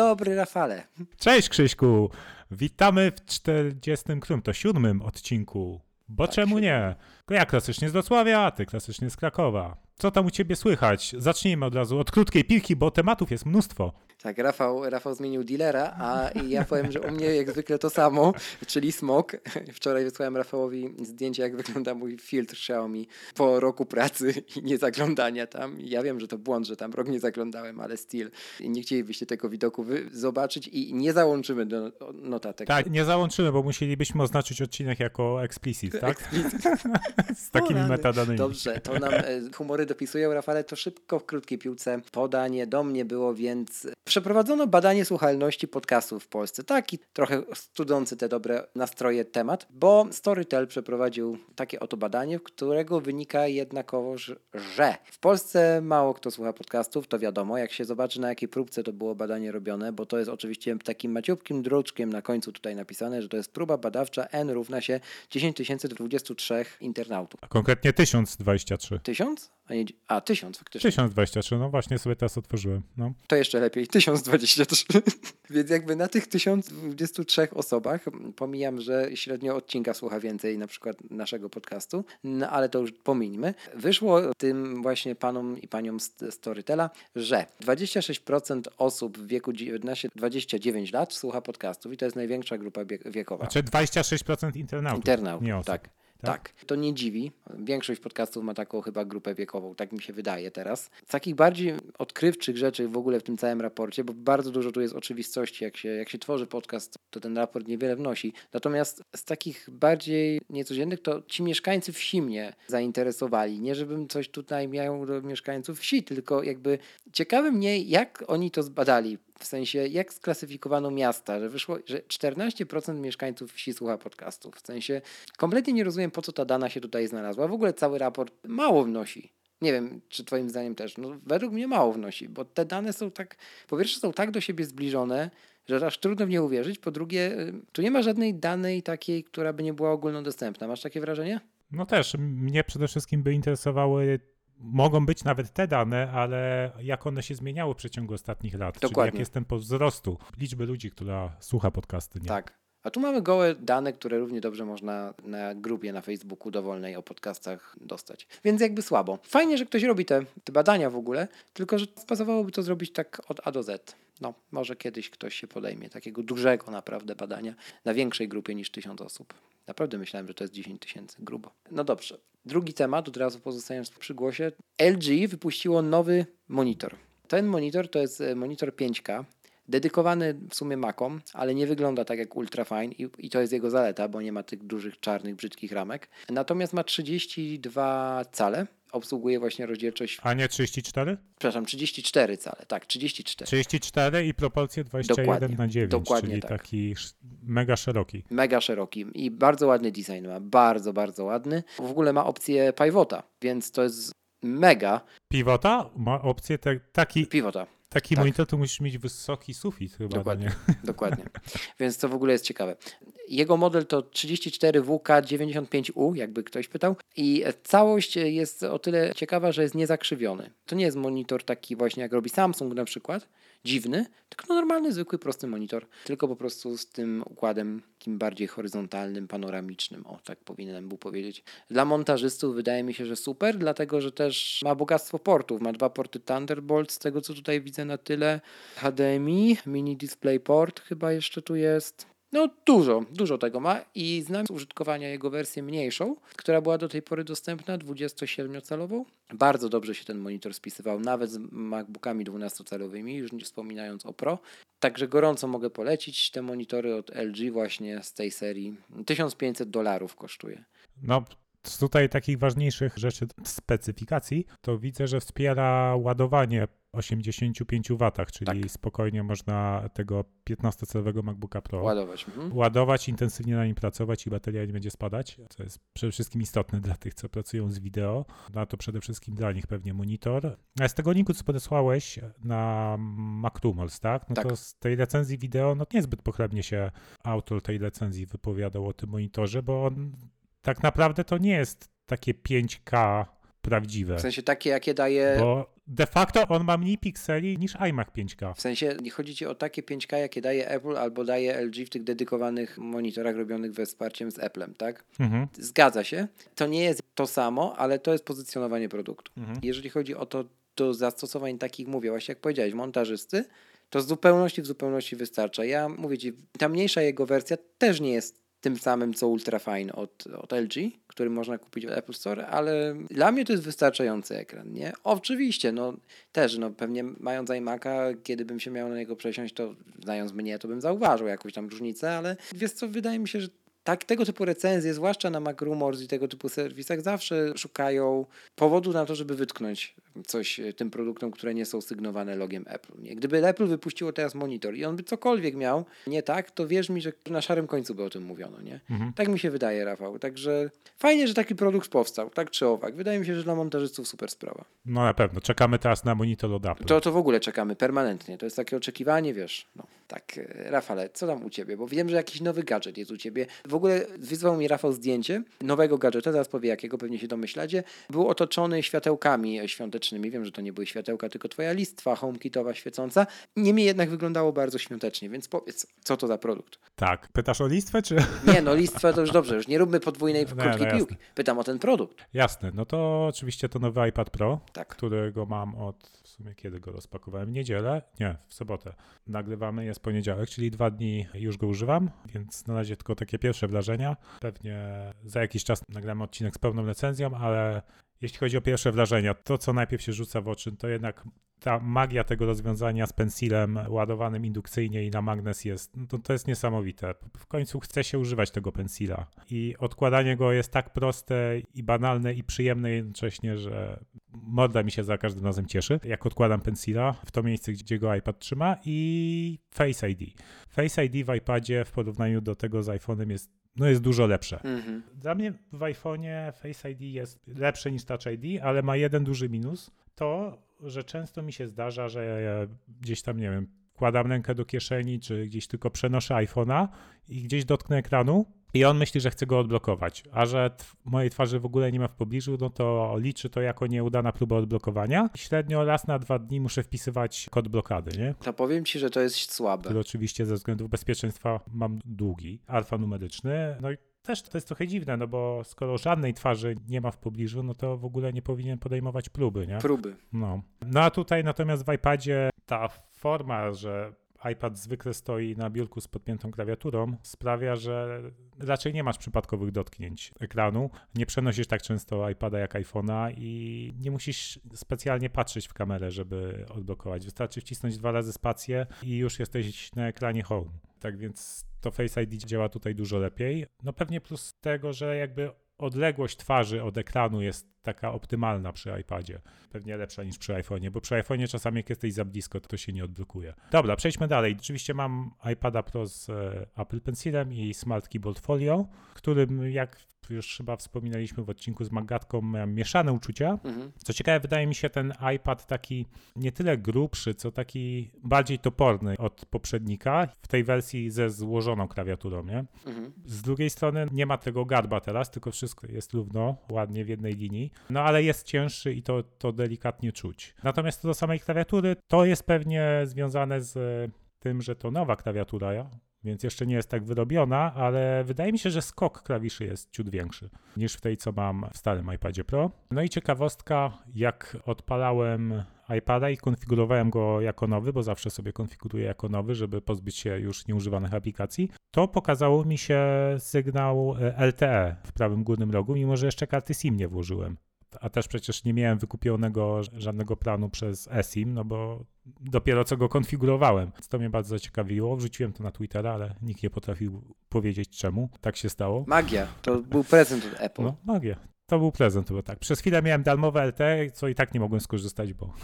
Dobry, Rafale. Cześć Krzyśku! Witamy w 40. którym to siódmym odcinku. Bo Tak, czemu nie? Ja klasycznie z Wrocławia, a ty klasycznie z Krakowa. Co tam u ciebie słychać? Zacznijmy od razu od krótkiej piłki, bo tematów jest mnóstwo. Tak, Rafał, Rafał zmienił dealera, a ja powiem, że u mnie jak zwykle to samo, czyli smog. Wczoraj wysłałem Rafałowi zdjęcie, jak wygląda mój filtr Xiaomi po roku pracy i niezaglądania tam. Ja wiem, że to błąd, że tam rok nie zaglądałem, ale still. Nie chcielibyście tego widoku zobaczyć i nie załączymy do notatek. Tak, nie załączymy, bo musielibyśmy oznaczyć odcinek jako explicit, tak? Z takimi metadanymi. Dobrze, to nam e, humory dopisują, Rafale, to szybko w krótkiej piłce. Podanie do mnie było, więc przeprowadzono badanie słuchalności podcastów w Polsce. Taki trochę studzący te dobre nastroje temat, bo Storytel przeprowadził takie oto badanie, w którego wynika jednakowoż, że w Polsce mało kto słucha podcastów, to wiadomo, jak się zobaczy na jakiej próbce to było badanie robione, bo to jest oczywiście takim maciupkim druczkiem na końcu tutaj napisane, że to jest próba badawcza N równa się 10 023 internautów. A konkretnie 1023. Tysiąc? A, nie, a tysiąc faktycznie. 1023, no właśnie sobie teraz otworzyłem. No. To jeszcze lepiej, 1023. Więc jakby na tych 1023 osobach, pomijam, że średnio odcinka słucha więcej na przykład naszego podcastu, no ale to już pomińmy. Wyszło tym właśnie panom i paniom z Storytela, że 26% osób w wieku 19-29 lat słucha podcastów i to jest największa grupa wiekowa. Znaczy 26% internautów. Internautów, nie osób. Tak. Tak, to nie dziwi. Większość podcastów ma taką chyba grupę wiekową, tak mi się wydaje teraz. Z takich bardziej odkrywczych rzeczy w ogóle w tym całym raporcie, bo bardzo dużo tu jest oczywistości, jak się, jak się tworzy podcast, to ten raport niewiele wnosi. Natomiast z takich bardziej niecodziennych, to ci mieszkańcy wsi mnie zainteresowali. Nie, żebym coś tutaj miał do mieszkańców wsi, tylko jakby ciekawe mnie, jak oni to zbadali. W sensie, jak sklasyfikowano miasta, że wyszło, że 14% mieszkańców wsi słucha podcastów. W sensie, kompletnie nie rozumiem, po co ta dana się tutaj znalazła. W ogóle cały raport mało wnosi. Nie wiem, czy twoim zdaniem też. No, według mnie mało wnosi, bo te dane są tak, po pierwsze są tak do siebie zbliżone, że aż trudno w nie uwierzyć. Po drugie, y, tu nie ma żadnej danej takiej, która by nie była ogólnodostępna. Masz takie wrażenie? No też, mnie przede wszystkim by interesowały, mogą być nawet te dane, ale jak one się zmieniały w przeciągu ostatnich lat. Czyli Dokładnie. jak jest tempo wzrostu liczby ludzi, która słucha podcasty. Nie? Tak. A tu mamy gołe dane, które równie dobrze można na grupie na Facebooku dowolnej o podcastach dostać. Więc jakby słabo. Fajnie, że ktoś robi te, te badania w ogóle, tylko że pasowałoby to zrobić tak od A do Z. No, może kiedyś ktoś się podejmie takiego dużego naprawdę badania na większej grupie niż tysiąc osób. Naprawdę myślałem, że to jest 10 tysięcy, grubo. No dobrze. Drugi temat, od razu pozostając przy głosie. LG wypuściło nowy monitor. Ten monitor to jest e, monitor 5K, dedykowany w sumie Macom, ale nie wygląda tak jak Ultrafine i, i to jest jego zaleta, bo nie ma tych dużych, czarnych, brzydkich ramek. Natomiast ma 32 cale, obsługuje właśnie rozdzielczość, A nie 34? przepraszam, 34 cale, tak, 34. 34 i proporcje 21 Dokładnie, na 9, dokładnie czyli tak. taki mega szeroki. Mega szeroki i bardzo ładny design ma, bardzo, bardzo ładny. W ogóle ma opcję pivota, więc to jest mega Pivota ma opcję te, taki, pivota. Taki tak. monitor, to musisz mieć wysoki sufit chyba. no Dokładnie. Nie? Dokładnie. Więc to w ogóle jest ciekawe. Jego model to 34WK95U, jakby ktoś pytał. I całość jest o tyle ciekawa, że jest niezakrzywiony. To nie jest monitor taki właśnie jak robi Samsung na przykład, dziwny, tylko no normalny, zwykły, prosty monitor. Tylko po prostu z tym układem takim bardziej horyzontalnym, panoramicznym. O, tak powinienem był powiedzieć. Dla montażystów wydaje mi się, że super, dlatego że też ma bogactwo portów. Ma dwa porty Thunderbolt, z tego co tutaj widzę na tyle. HDMI, mini DisplayPort chyba jeszcze tu jest. No dużo, dużo tego ma i znam z użytkowania jego wersję mniejszą, która była do tej pory dostępna, 27-calową. Bardzo dobrze się ten monitor spisywał, nawet z MacBookami 12-calowymi, już nie wspominając o Pro. Także gorąco mogę polecić te monitory od LG właśnie z tej serii. 1500 dolarów kosztuje. No, z tutaj takich ważniejszych rzeczy specyfikacji, to widzę, że wspiera ładowanie 85 W, czyli Tak. spokojnie można tego 15-calowego MacBooka Pro Ładować. Mhm. ładować, intensywnie na nim pracować i bateria nie będzie spadać, co jest przede wszystkim istotne dla tych, co pracują z wideo. No to przede wszystkim dla nich pewnie monitor. A z tego linku, co podesłałeś na MacRumors, tak? No Tak. to z tej recenzji wideo, no niezbyt pochlebnie się autor tej recenzji wypowiadał o tym monitorze, bo on tak naprawdę to nie jest takie 5K prawdziwe. W sensie takie, jakie daje. Bo de facto on ma mniej pikseli niż iMac 5K. W sensie nie chodzi ci o takie 5K, jakie daje Apple albo daje LG w tych dedykowanych monitorach robionych we wsparciem z Applem, tak? Mhm. Zgadza się. To nie jest to samo, ale to jest pozycjonowanie produktu. Mhm. Jeżeli chodzi o to do zastosowań takich, mówię, właśnie jak powiedziałeś, montażysty, to w zupełności, w zupełności wystarcza. Ja mówię ci, ta mniejsza jego wersja też nie jest tym samym co Ultrafine od, od LG, który można kupić w Apple Store, ale dla mnie to jest wystarczający ekran, nie? Oczywiście, no też, no pewnie mając iMac'a, kiedy bym się miał na niego przesiąść, to znając mnie, to bym zauważył jakąś tam różnicę, ale wiesz co, wydaje mi się, że tak, tego typu recenzje, zwłaszcza na MacRumors i tego typu serwisach, zawsze szukają powodu na to, żeby wytknąć coś e, tym produktom, które nie są sygnowane logiem Apple. Nie? Gdyby Apple wypuściło teraz monitor i on by cokolwiek miał nie tak, to wierz mi, że na szarym końcu by o tym mówiono. Nie? Mhm. Tak mi się wydaje, Rafał. Także fajnie, że taki produkt powstał, tak czy owak. Wydaje mi się, że dla montażystów super sprawa. No na pewno. Czekamy teraz na monitor od Apple. To, to w ogóle czekamy permanentnie. To jest takie oczekiwanie, wiesz. No, tak, e, Rafale, co tam u ciebie? Bo wiem, że jakiś nowy gadżet jest u ciebie. W ogóle wysłał mi Rafał zdjęcie nowego gadżeta, zaraz powie jakiego, pewnie się domyślacie. Był otoczony światełkami świątecznymi. Wiem, że to nie były światełka, tylko twoja listwa HomeKitowa świecąca. Niemniej jednak wyglądało bardzo świątecznie, więc powiedz, co to za produkt? Tak. Pytasz o listwę, czy... Nie, no listwa to już dobrze, już nie róbmy podwójnej Nie, krótkiej no piłki. Pytam o ten produkt. Jasne. No to oczywiście to nowy iPad Pro, Tak. którego mam od... W sumie kiedy go rozpakowałem? W niedzielę? Nie, w sobotę. Nagrywamy, jest poniedziałek, czyli dwa dni już go używam, więc na razie tylko takie pierwsze wrażenia. Pewnie za jakiś czas nagramy odcinek z pełną recenzją, ale jeśli chodzi o pierwsze wrażenia, to co najpierw się rzuca w oczy, to jednak ta magia tego rozwiązania z pensilem ładowanym indukcyjnie i na magnes jest, no to, jest niesamowite. W końcu chce się używać tego pensila i odkładanie go jest tak proste i banalne i przyjemne jednocześnie, że morda mi się za każdym razem cieszy, jak odkładam pensila w to miejsce, gdzie go iPad trzyma i Face ID. Face ID w iPadzie w porównaniu do tego z iPhone'em jest no jest dużo lepsze. Mhm. Dla mnie w iPhone'ie Face ID jest lepsze niż Touch ID, ale ma jeden duży minus. To, że często mi się zdarza, że ja gdzieś tam, nie wiem, wkładam rękę do kieszeni, czy gdzieś tylko przenoszę iPhone'a i gdzieś dotknę ekranu i on myśli, że chce go odblokować, a że mojej twarzy w ogóle nie ma w pobliżu, no to liczy to jako nieudana próba odblokowania. Średnio raz na dwa dni muszę wpisywać kod blokady, nie? To powiem ci, że to jest słabe. który oczywiście ze względów bezpieczeństwa mam długi, alfanumeryczny. No i też to jest trochę dziwne, no bo skoro żadnej twarzy nie ma w pobliżu, no to w ogóle nie powinien podejmować próby, nie? Próby. No. No a tutaj natomiast w iPadzie ta forma, że iPad zwykle stoi na biurku z podpiętą klawiaturą, sprawia, że raczej nie masz przypadkowych dotknięć ekranu. Nie przenosisz tak często iPada jak iPhone'a i nie musisz specjalnie patrzeć w kamerę, żeby odblokować. Wystarczy wcisnąć dwa razy spację i już jesteś na ekranie home. Tak więc to Face ID działa tutaj dużo lepiej. No pewnie plus tego, że jakby odległość twarzy od ekranu jest taka optymalna przy iPadzie. Pewnie lepsza niż przy iPhone'ie, bo przy iPhone'ie czasami jak jesteś za blisko, to się nie odblokuje. Dobra, przejdźmy dalej. Oczywiście mam iPada Pro z e, Apple Pencilem i Smart Keyboard Folio, którym jak już chyba wspominaliśmy w odcinku z Magatką, miałem mieszane uczucia. Mhm. Co ciekawe, wydaje mi się ten iPad taki nie tyle grubszy, co taki bardziej toporny od poprzednika w tej wersji ze złożoną klawiaturą, nie? Mhm. Z drugiej strony nie ma tego garba teraz, tylko wszystko jest równo, ładnie w jednej linii. No ale jest cięższy i to, to delikatnie czuć. Natomiast co do samej klawiatury, to jest pewnie związane z tym, że to nowa klawiatura, więc jeszcze nie jest tak wyrobiona, ale wydaje mi się, że skok klawiszy jest ciut większy niż w tej, co mam w starym iPadzie Pro. No i ciekawostka, jak odpalałem iPada i konfigurowałem go jako nowy, bo zawsze sobie konfiguruję jako nowy, żeby pozbyć się już nieużywanych aplikacji, to pokazało mi się sygnał e, LTE w prawym górnym rogu, mimo że jeszcze karty SIM nie włożyłem. A też przecież nie miałem wykupionego żadnego planu przez eSIM, no bo dopiero co go konfigurowałem. To mnie bardzo zaciekawiło. Wrzuciłem to na Twittera, ale nikt nie potrafił powiedzieć czemu. Tak się stało. Magia. To był prezent od Apple. No, magia. To był prezent, bo tak. Przez chwilę miałem darmowe LTE, co i tak nie mogłem skorzystać, bo,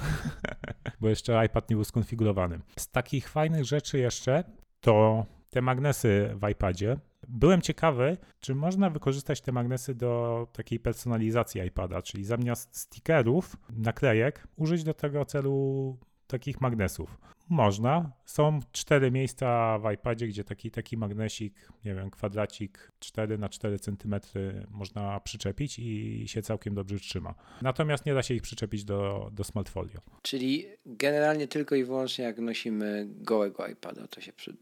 bo jeszcze iPad nie był skonfigurowany. Z takich fajnych rzeczy jeszcze to te magnesy w iPadzie. Byłem ciekawy, czy można wykorzystać te magnesy do takiej personalizacji iPada, czyli zamiast stickerów, naklejek, użyć do tego celu takich magnesów. Można. Są cztery miejsca w iPadzie, gdzie taki, taki magnesik, nie wiem, kwadracik 4 na 4 cm można przyczepić i się całkiem dobrze trzyma. Natomiast nie da się ich przyczepić do, do smartfolio. Czyli generalnie tylko i wyłącznie jak nosimy gołego iPada, to się przy,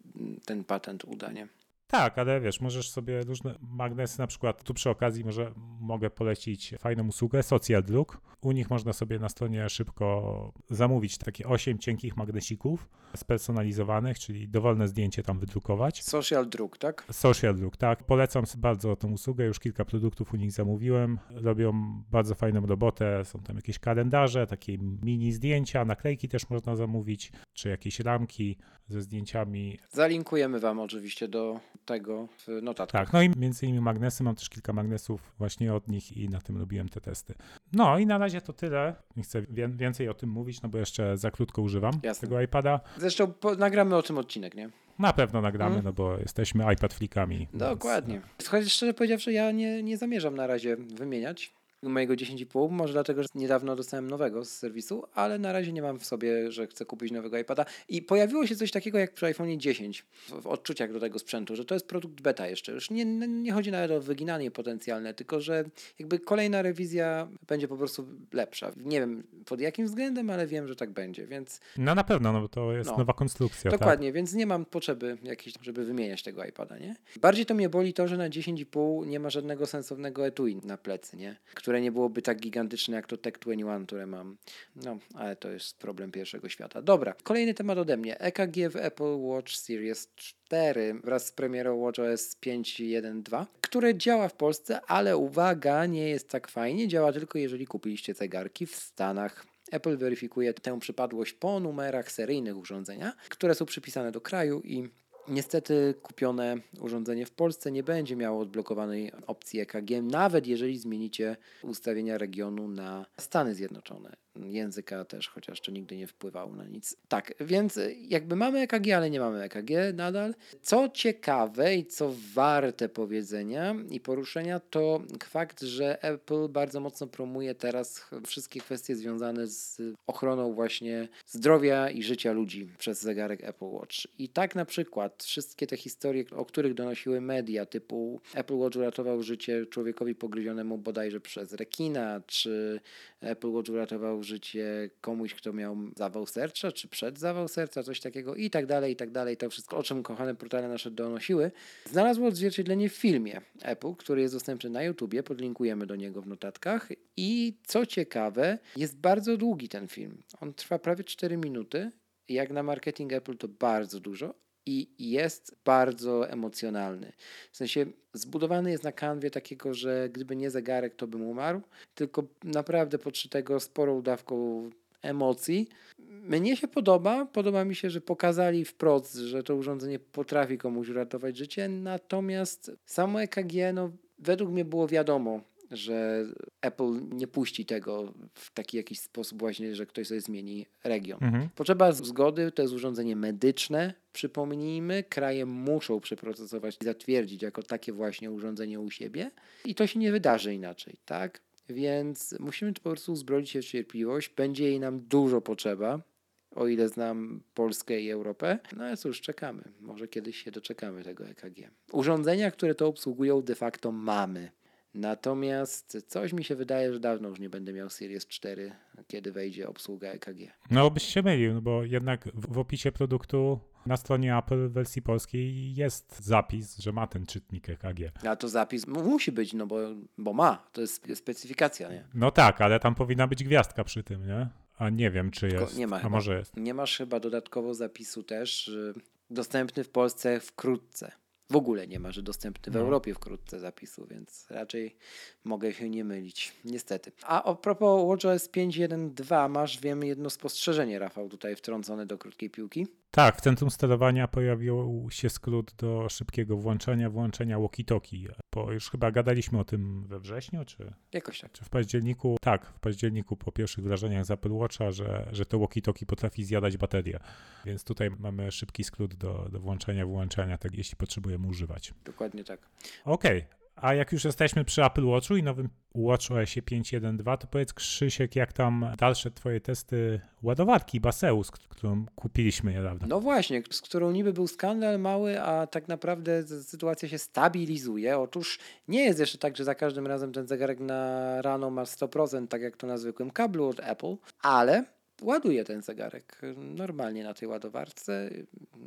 ten patent uda, nie? Tak, ale wiesz, możesz sobie różne magnesy, na przykład tu przy okazji może mogę polecić fajną usługę Social Druk. U nich można sobie na stronie szybko zamówić takie 8 cienkich magnesików spersonalizowanych, czyli dowolne zdjęcie tam wydrukować. Social Druk, tak? Social Druk, tak. Polecam bardzo tą usługę, już kilka produktów u nich zamówiłem. Robią bardzo fajną robotę, są tam jakieś kalendarze, takie mini zdjęcia, naklejki też można zamówić, czy jakieś ramki ze zdjęciami. Zalinkujemy Wam oczywiście do tego w notatkach. Tak, no i między innymi magnesy, mam też kilka magnesów właśnie od nich i na tym robiłem te testy. No i na razie to tyle. Nie chcę więcej o tym mówić, no bo jeszcze za krótko używam Jasne. tego iPada. Zresztą po, nagramy o tym odcinek, nie? Na pewno nagramy, hmm? no bo jesteśmy iPad flikami. Dokładnie. Więc... Chociaż szczerze powiedziawszy, ja nie, nie zamierzam na razie wymieniać mojego 10,5, może dlatego, że niedawno dostałem nowego z serwisu, ale na razie nie mam w sobie, że chcę kupić nowego iPada. I pojawiło się coś takiego jak przy iPhone 10 w, odczuciach do tego sprzętu, że to jest produkt beta jeszcze. Już nie, nie chodzi nawet o wyginanie potencjalne, tylko że jakby kolejna rewizja będzie po prostu lepsza. Nie wiem pod jakim względem, ale wiem, że tak będzie, więc... No na pewno, no bo to jest no, nowa konstrukcja. Dokładnie, tak? więc nie mam potrzeby jakiejś, żeby wymieniać tego iPada, nie? Bardziej to mnie boli to, że na 10,5 nie ma żadnego sensownego etui na plecy, nie? Które które nie byłoby tak gigantyczne jak to Tech 21, które mam. No, ale to jest problem pierwszego świata. Dobra, kolejny temat ode mnie. EKG w Apple Watch Series 4 wraz z premierą WatchOS 5.1.2, które działa w Polsce, ale uwaga, nie jest tak fajnie. Działa tylko jeżeli kupiliście zegarki w Stanach. Apple weryfikuje tę przypadłość po numerach seryjnych urządzenia, które są przypisane do kraju i Niestety kupione urządzenie w Polsce nie będzie miało odblokowanej opcji EKG, nawet jeżeli zmienicie ustawienia regionu na Stany Zjednoczone języka też, chociaż to nigdy nie wpływało na nic. Tak, więc jakby mamy EKG, ale nie mamy EKG nadal. Co ciekawe i co warte powiedzenia i poruszenia, to fakt, że Apple bardzo mocno promuje teraz wszystkie kwestie związane z ochroną właśnie zdrowia i życia ludzi przez zegarek Apple Watch. I tak na przykład wszystkie te historie, o których donosiły media, typu Apple Watch uratował życie człowiekowi pogryzionemu bodajże przez rekina, czy Apple Watch uratował życie komuś, kto miał zawał serca, czy przed zawał serca, coś takiego i tak dalej, i tak dalej. To wszystko, o czym kochane portale nasze donosiły, znalazło odzwierciedlenie w filmie Apple, który jest dostępny na YouTubie, podlinkujemy do niego w notatkach i co ciekawe, jest bardzo długi ten film. On trwa prawie 4 minuty. Jak na marketing Apple to bardzo dużo, i jest bardzo emocjonalny. W sensie zbudowany jest na kanwie takiego, że gdyby nie zegarek, to bym umarł, tylko naprawdę podszytego sporą dawką emocji. Mnie się podoba, podoba mi się, że pokazali wprost, że to urządzenie potrafi komuś uratować życie, natomiast samo EKG, no, według mnie było wiadomo, że Apple nie puści tego w taki jakiś sposób właśnie, że ktoś sobie zmieni region. Mhm. Potrzeba zgody, to jest urządzenie medyczne, przypomnijmy, kraje muszą przeprocesować i zatwierdzić jako takie właśnie urządzenie u siebie i to się nie wydarzy inaczej, tak? Więc musimy po prostu uzbroić się w cierpliwość, będzie jej nam dużo potrzeba, o ile znam Polskę i Europę. No ale cóż, czekamy. Może kiedyś się doczekamy tego EKG. Urządzenia, które to obsługują, de facto mamy. Natomiast coś mi się wydaje, że dawno już nie będę miał Series 4, kiedy wejdzie obsługa EKG. No byś się mylił, no bo jednak w opisie produktu na stronie Apple w wersji polskiej jest zapis, że ma ten czytnik EKG. A to zapis musi być, no bo, bo ma, to jest specyfikacja, nie? No tak, ale tam powinna być gwiazdka przy tym, nie? A nie wiem, czy Tylko jest. nie ma A chyba. może jest. Nie masz chyba dodatkowo zapisu też, że dostępny w Polsce wkrótce. W ogóle nie ma, że dostępny w No. Europie wkrótce zapisu, więc raczej mogę się nie mylić, niestety. A a propos WatchOS 5.1.2 masz, wiem, jedno spostrzeżenie, Rafał, tutaj wtrącone do krótkiej piłki. Tak, w centrum sterowania pojawił się skrót do szybkiego włączenia, włączenia walkie-talkie. Bo już chyba gadaliśmy o tym we wrześniu, czy, Jakoś tak. czy w październiku. Tak, w październiku po pierwszych wrażeniach z Apple Watcha, że, że to walkie-talkie potrafi zjadać baterię. Więc tutaj mamy szybki skrót do, do włączenia, wyłączenia, tak, jeśli potrzebujemy używać. Dokładnie tak. Okej, a jak już jesteśmy przy Apple Watchu i nowym WatchOSie 5.1.2, to powiedz Krzysiek, jak tam dalsze twoje testy ładowarki Baseus, którą kupiliśmy niedawno. No właśnie, z którą niby był skandal mały, a tak naprawdę sytuacja się stabilizuje. Otóż nie jest jeszcze tak, że za każdym razem ten zegarek na rano ma 100%, tak jak to na zwykłym kablu od Apple, ale ładuje ten zegarek normalnie na tej ładowarce,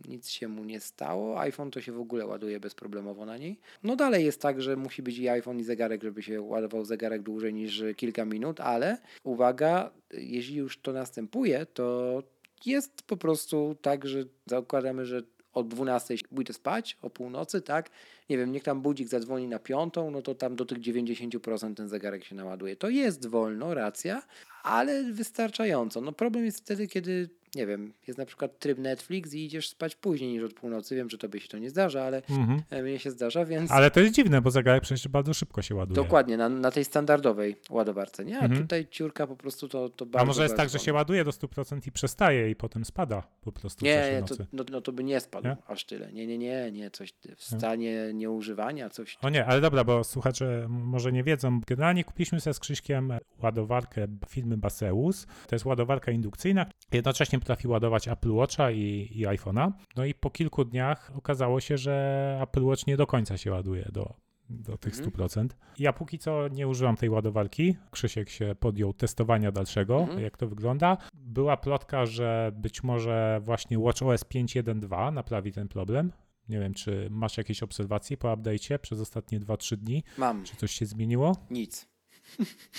nic się mu nie stało. iPhone to się w ogóle ładuje bezproblemowo na niej. No dalej jest tak, że musi być i iPhone i zegarek, żeby się ładował zegarek dłużej niż kilka minut, ale uwaga, jeśli już to następuje, to jest po prostu tak, że zakładamy, że o 12 pójdę spać, o północy, tak? Nie wiem, niech tam budzik zadzwoni na piątą, no to tam do tych 90% ten zegarek się naładuje. To jest wolno, racja, ale wystarczająco. No problem jest wtedy, kiedy, nie wiem, jest na przykład tryb Netflix i idziesz spać później niż od północy. Wiem, że tobie się to nie zdarza, ale Mhm. e, mnie się zdarza, więc... Ale to jest dziwne, bo zegarek przecież bardzo szybko się ładuje. Dokładnie, na, na tej standardowej ładowarce, nie? A Mhm. tutaj ciurka po prostu to, to bardzo A może jest tak, że się ładuje do 100% i przestaje i potem spada po prostu Nie, nie to, no, no to by nie spadł Nie? aż tyle. Nie, nie, nie, nie, coś w stanie nieużywania, coś. O nie, ale dobra, bo słuchacze może nie wiedzą. Generalnie kupiliśmy sobie z Krzyśkiem ładowarkę firmy Baseus. To jest ładowarka indukcyjna. Jednocześnie potrafi ładować Apple Watcha i, i iPhone'a. No i po kilku dniach okazało się, że Apple Watch nie do końca się ładuje do, do tych Mhm. 100%. Ja póki co nie używam tej ładowarki. Krzysiek się podjął testowania dalszego, Mhm. jak to wygląda. Była plotka, że być może właśnie WatchOS 5.1.2 naprawi ten problem. Nie wiem, czy masz jakieś obserwacje po update'cie przez ostatnie 2-3 dni? Mam Czy coś się zmieniło? nic.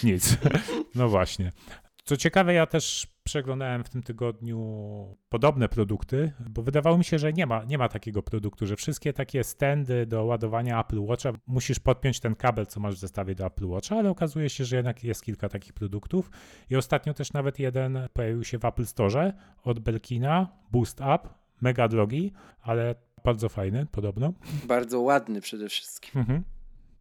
Nic. No właśnie. Co ciekawe, ja też przeglądałem w tym tygodniu podobne produkty, bo wydawało mi się, że nie ma, nie ma takiego produktu, że wszystkie takie standy do ładowania Apple Watcha musisz podpiąć ten kabel, co masz w zestawie do Apple Watcha, ale okazuje się, że jednak jest kilka takich produktów. I ostatnio też nawet jeden pojawił się w Apple Store od Belkina, Boost Up, mega drogi, ale bardzo fajny podobno. Bardzo ładny przede wszystkim. Mhm.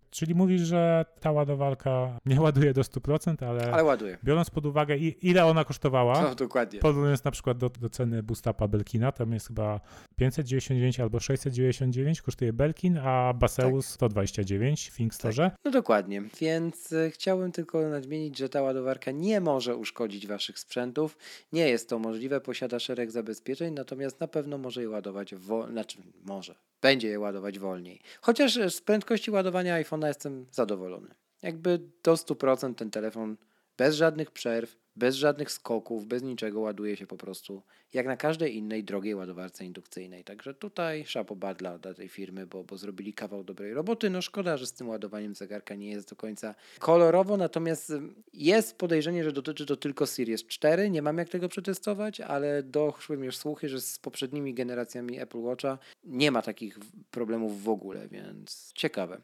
Czyli mówisz, że ta ładowarka nie ładuje do 100%, ale, Ale ładuje. biorąc pod uwagę i, ile ona kosztowała, No, dokładnie. porównując na przykład do, do ceny Boostapa Belkina, tam jest chyba 599 albo 699 kosztuje Belkin, a Baseus 129 w Think Store. No dokładnie. Więc e, chciałbym tylko nadmienić, że ta ładowarka nie może uszkodzić waszych sprzętów. Nie jest to możliwe, posiada szereg zabezpieczeń, natomiast na pewno może je ładować wolniej. Znaczy, może. Będzie je ładować wolniej. Chociaż z prędkości ładowania iPhone'a jestem zadowolony. Jakby do 100% ten telefon bez żadnych przerw, bez żadnych skoków, bez niczego ładuje się po prostu jak na każdej innej drogiej ładowarce indukcyjnej. Także tutaj szapo badla dla tej firmy, bo, bo zrobili kawał dobrej roboty. No szkoda, że z tym ładowaniem zegarka nie jest do końca kolorowo, natomiast jest podejrzenie, że dotyczy to tylko Series 4. Nie mam jak tego przetestować, ale doszły mi już słuchy, że z poprzednimi generacjami Apple Watcha nie ma takich problemów w ogóle, więc ciekawe.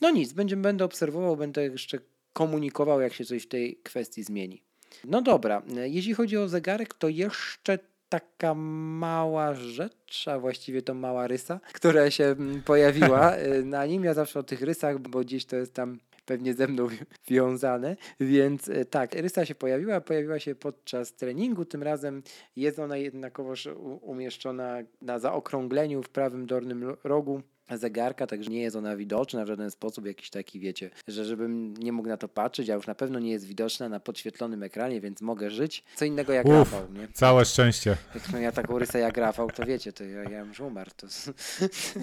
No nic, będę obserwował, będę jeszcze komunikował, jak się coś w tej kwestii zmieni. No dobra, jeśli chodzi o zegarek, to jeszcze taka mała rzecz, a właściwie to mała rysa, która się mm, pojawiła y, na nim. Ja zawsze o tych rysach, bo gdzieś to jest tam pewnie ze mną wiązane, więc y, tak, rysa się pojawiła, pojawiła się podczas treningu, tym razem jest ona jednakowoż umieszczona na zaokrągleniu w prawym dolnym lo- rogu zegarka, także nie jest ona widoczna w żaden sposób, jakiś taki, wiecie, że żebym nie mógł na to patrzeć, a już na pewno nie jest widoczna na podświetlonym ekranie, więc mogę żyć. Co innego jak Uf. Rafał, nie? Całe szczęście. Jak miał ja taką rysę jak Rafał, to wiecie, to ja, ja już umarł. To...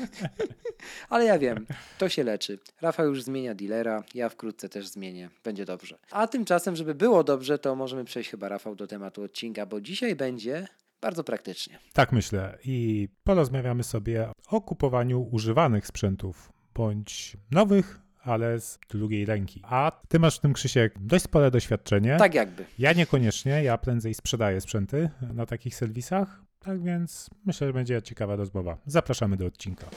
Ale ja wiem, to się leczy. Rafał już zmienia dealera, ja wkrótce też zmienię. Będzie dobrze. A tymczasem, żeby było dobrze, to możemy przejść chyba, Rafał, do tematu odcinka, bo dzisiaj będzie bardzo praktycznie. Tak myślę. I porozmawiamy sobie o kupowaniu używanych sprzętów, bądź nowych, ale z drugiej ręki. A ty masz w tym, Krzysiek, dość spore doświadczenie. Tak jakby. Ja niekoniecznie, ja prędzej sprzedaję sprzęty na takich serwisach, tak więc myślę, że będzie ciekawa rozmowa. Zapraszamy do odcinka.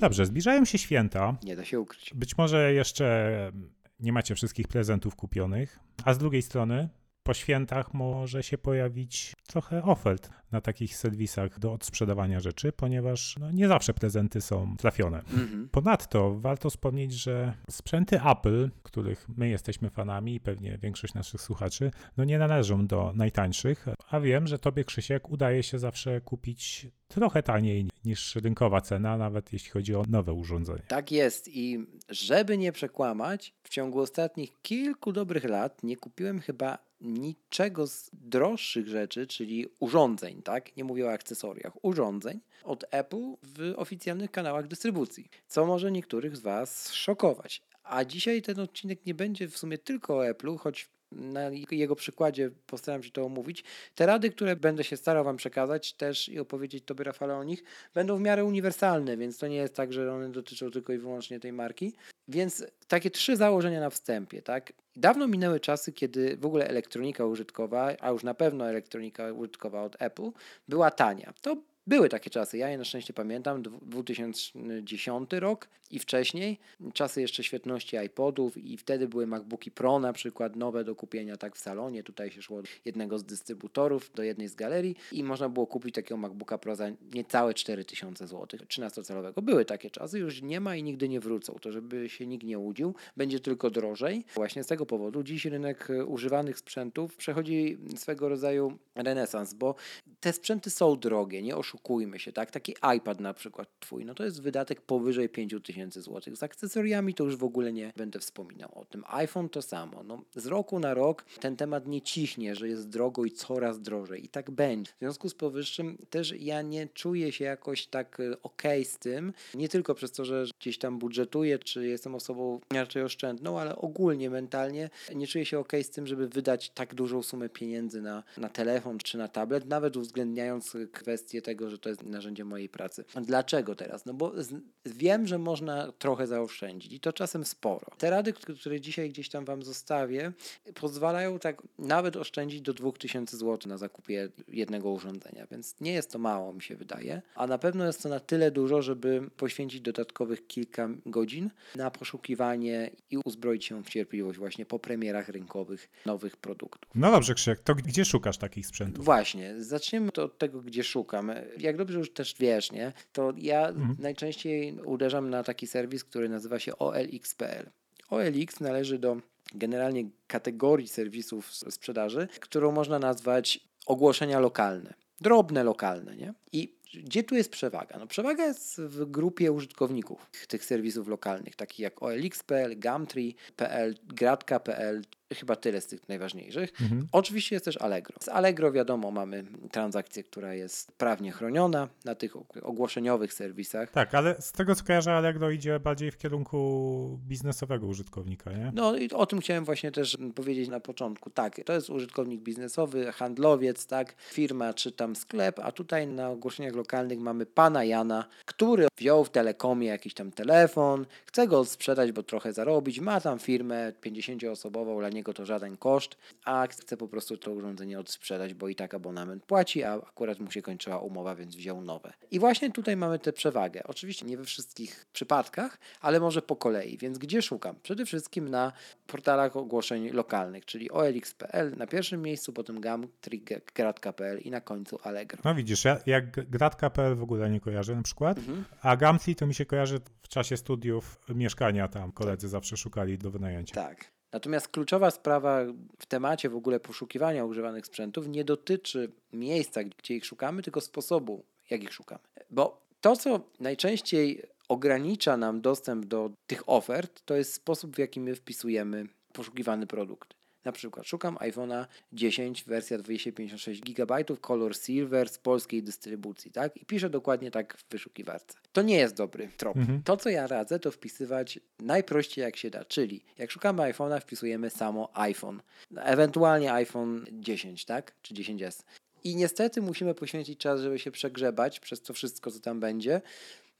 Dobrze, zbliżają się święta. Nie da się ukryć. Być może jeszcze nie macie wszystkich prezentów kupionych, a z drugiej strony po świętach może się pojawić trochę ofert na takich serwisach do odsprzedawania rzeczy, ponieważ no, nie zawsze prezenty są trafione. Mhm. Ponadto warto wspomnieć, że sprzęty Apple, których my jesteśmy fanami i pewnie większość naszych słuchaczy, no nie należą do najtańszych, a wiem, że tobie Krzysiek udaje się zawsze kupić trochę taniej niż rynkowa cena, nawet jeśli chodzi o nowe urządzenie. Tak jest i żeby nie przekłamać, w ciągu ostatnich kilku dobrych lat nie kupiłem chyba niczego z droższych rzeczy, czyli urządzeń, tak? Nie mówię o akcesoriach, urządzeń od Apple w oficjalnych kanałach dystrybucji, co może niektórych z Was szokować. A dzisiaj ten odcinek nie będzie w sumie tylko o Apple'u, choć na jego przykładzie postaram się to omówić. Te rady, które będę się starał Wam przekazać też i opowiedzieć Tobie, Rafale, o nich, będą w miarę uniwersalne, więc to nie jest tak, że one dotyczą tylko i wyłącznie tej marki. Więc takie trzy założenia na wstępie, tak? Dawno minęły czasy, kiedy w ogóle elektronika użytkowa, a już na pewno elektronika użytkowa od Apple, była tania. To były takie czasy, ja je na szczęście pamiętam, 2010 rok i wcześniej, czasy jeszcze świetności iPodów i wtedy były MacBooki Pro na przykład nowe do kupienia tak w salonie, tutaj się szło jednego z dystrybutorów, do jednej z galerii i można było kupić takiego MacBooka Pro za niecałe 4000 zł, 13-calowego. Były takie czasy, już nie ma i nigdy nie wrócą, to żeby się nikt nie łudził, będzie tylko drożej. Właśnie z tego powodu dziś rynek używanych sprzętów przechodzi swego rodzaju renesans, bo te sprzęty są drogie, nie oszukujmy się, tak? Taki iPad na przykład twój, no to jest wydatek powyżej 5000 zł. Z akcesoriami to już w ogóle nie będę wspominał o tym. iPhone to samo. No, z roku na rok ten temat nie cichnie, że jest drogo i coraz drożej. I tak będzie. W związku z powyższym też ja nie czuję się jakoś tak e, ok z tym, nie tylko przez to, że gdzieś tam budżetuję, czy jestem osobą raczej oszczędną, ale ogólnie mentalnie nie czuję się ok z tym, żeby wydać tak dużą sumę pieniędzy na, na telefon czy na tablet, nawet uwzględniając kwestię tego, że to jest narzędzie mojej pracy. Dlaczego teraz? No bo z, wiem, że można trochę zaoszczędzić i to czasem sporo. Te rady, które dzisiaj gdzieś tam Wam zostawię, pozwalają tak nawet oszczędzić do 2000 zł na zakupie jednego urządzenia, więc nie jest to mało, mi się wydaje, a na pewno jest to na tyle dużo, żeby poświęcić dodatkowych kilka godzin na poszukiwanie i uzbroić się w cierpliwość właśnie po premierach rynkowych nowych produktów. No dobrze, Krzysiek, to gdzie szukasz takich sprzętów? Właśnie, zaczniemy to od tego, gdzie szukam. Jak dobrze już też wiesz, nie, to ja mhm. najczęściej uderzam na taki serwis, który nazywa się OLX.pl. OLX należy do generalnie kategorii serwisów sprzedaży, którą można nazwać ogłoszenia lokalne. Drobne lokalne, nie? I gdzie tu jest przewaga? No przewaga jest w grupie użytkowników tych serwisów lokalnych, takich jak OLX.pl, Gumtree.pl, Gratka.pl Chyba tyle z tych najważniejszych. Mhm. Oczywiście jest też Allegro. Z Allegro wiadomo, mamy transakcję, która jest prawnie chroniona na tych ogłoszeniowych serwisach. Tak, ale z tego co kojarzę, Allegro idzie bardziej w kierunku biznesowego użytkownika, nie? No i o tym chciałem właśnie też powiedzieć na początku. Tak, to jest użytkownik biznesowy, handlowiec, tak, firma czy tam sklep, a tutaj na ogłoszeniach lokalnych mamy pana Jana, który wziął w telekomie jakiś tam telefon, chce go sprzedać, bo trochę zarobić, ma tam firmę 50-osobową, dla niego to żaden koszt, a chce po prostu to urządzenie odsprzedać, bo i tak abonament płaci, a akurat mu się kończyła umowa, więc wziął nowe. I właśnie tutaj mamy tę przewagę. Oczywiście nie we wszystkich przypadkach, ale może po kolei. Więc gdzie szukam? Przede wszystkim na portalach ogłoszeń lokalnych, czyli OLX.pl na pierwszym miejscu, potem Gumtree.pl i na końcu Allegro. No widzisz, ja, jak Gratka.pl w ogóle nie kojarzę na przykład, mhm. a Gumtree to mi się kojarzy w czasie studiów mieszkania tam. Koledzy zawsze szukali do wynajęcia. Tak. Natomiast kluczowa sprawa w temacie w ogóle poszukiwania używanych sprzętów nie dotyczy miejsca, gdzie ich szukamy, tylko sposobu, jak ich szukamy. Bo to, co najczęściej ogranicza nam dostęp do tych ofert, to jest sposób, w jaki my wpisujemy poszukiwany produkt. Na przykład szukam iPhone'a 10, wersja 256 GB, kolor silver z polskiej dystrybucji, tak? I piszę dokładnie tak w wyszukiwarce. To nie jest dobry trop. Mhm. To, co ja radzę, to wpisywać najprościej jak się da, czyli jak szukamy iPhone'a, wpisujemy samo iPhone. Ewentualnie iPhone 10, tak? Czy 10s. I niestety musimy poświęcić czas, żeby się przegrzebać przez to wszystko, co tam będzie.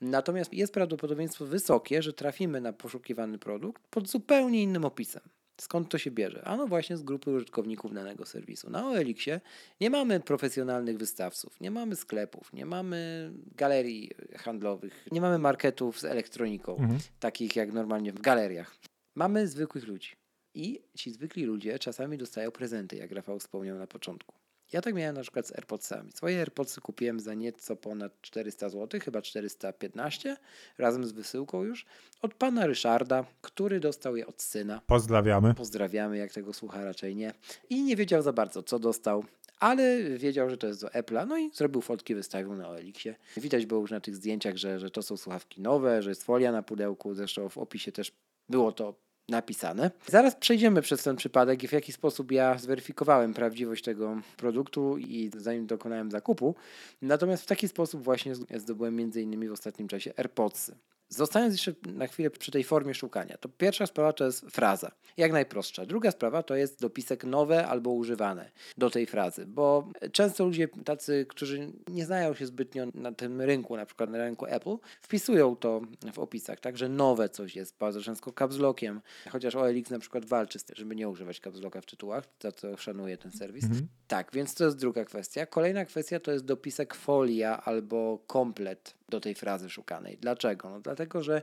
Natomiast jest prawdopodobieństwo wysokie, że trafimy na poszukiwany produkt pod zupełnie innym opisem. Skąd to się bierze? Ano właśnie z grupy użytkowników danego serwisu. Na OLX-ie nie mamy profesjonalnych wystawców, nie mamy sklepów, nie mamy galerii handlowych, nie mamy marketów z elektroniką, Mhm. takich jak normalnie w galeriach. Mamy zwykłych ludzi. I ci zwykli ludzie czasami dostają prezenty, jak Rafał wspomniał na początku. Ja tak miałem na przykład z AirPodsami. Swoje AirPodsy kupiłem za nieco ponad 400 zł, chyba 415, razem z wysyłką już, od pana Ryszarda, który dostał je od syna. Pozdrawiamy. Pozdrawiamy, jak tego słucha raczej nie. I nie wiedział za bardzo, co dostał, ale wiedział, że to jest do Apple'a, no i zrobił fotki, wystawił na OLX-ie. Widać było już na tych zdjęciach, że, że to są słuchawki nowe, że jest folia na pudełku, zresztą w opisie też było to napisane. Zaraz przejdziemy przez ten przypadek i w jaki sposób ja zweryfikowałem prawdziwość tego produktu i zanim dokonałem zakupu. Natomiast w taki sposób właśnie zdobyłem innymi w ostatnim czasie AirPodsy. Zostając jeszcze na chwilę przy tej formie szukania, to pierwsza sprawa to jest fraza, jak najprostsza. Druga sprawa to jest dopisek nowe albo używane do tej frazy, bo często ludzie tacy, którzy nie znają się zbytnio na tym rynku, na przykład na rynku Apple, wpisują to w opisach, tak, że nowe coś jest, bardzo często caps lockiem, chociaż OLX na przykład walczy z tym, żeby nie używać caps locka w tytułach, za co szanuję ten serwis. Mhm. Tak, więc to jest druga kwestia. Kolejna kwestia to jest dopisek folia albo komplet do tej frazy szukanej. Dlaczego? No dlatego, że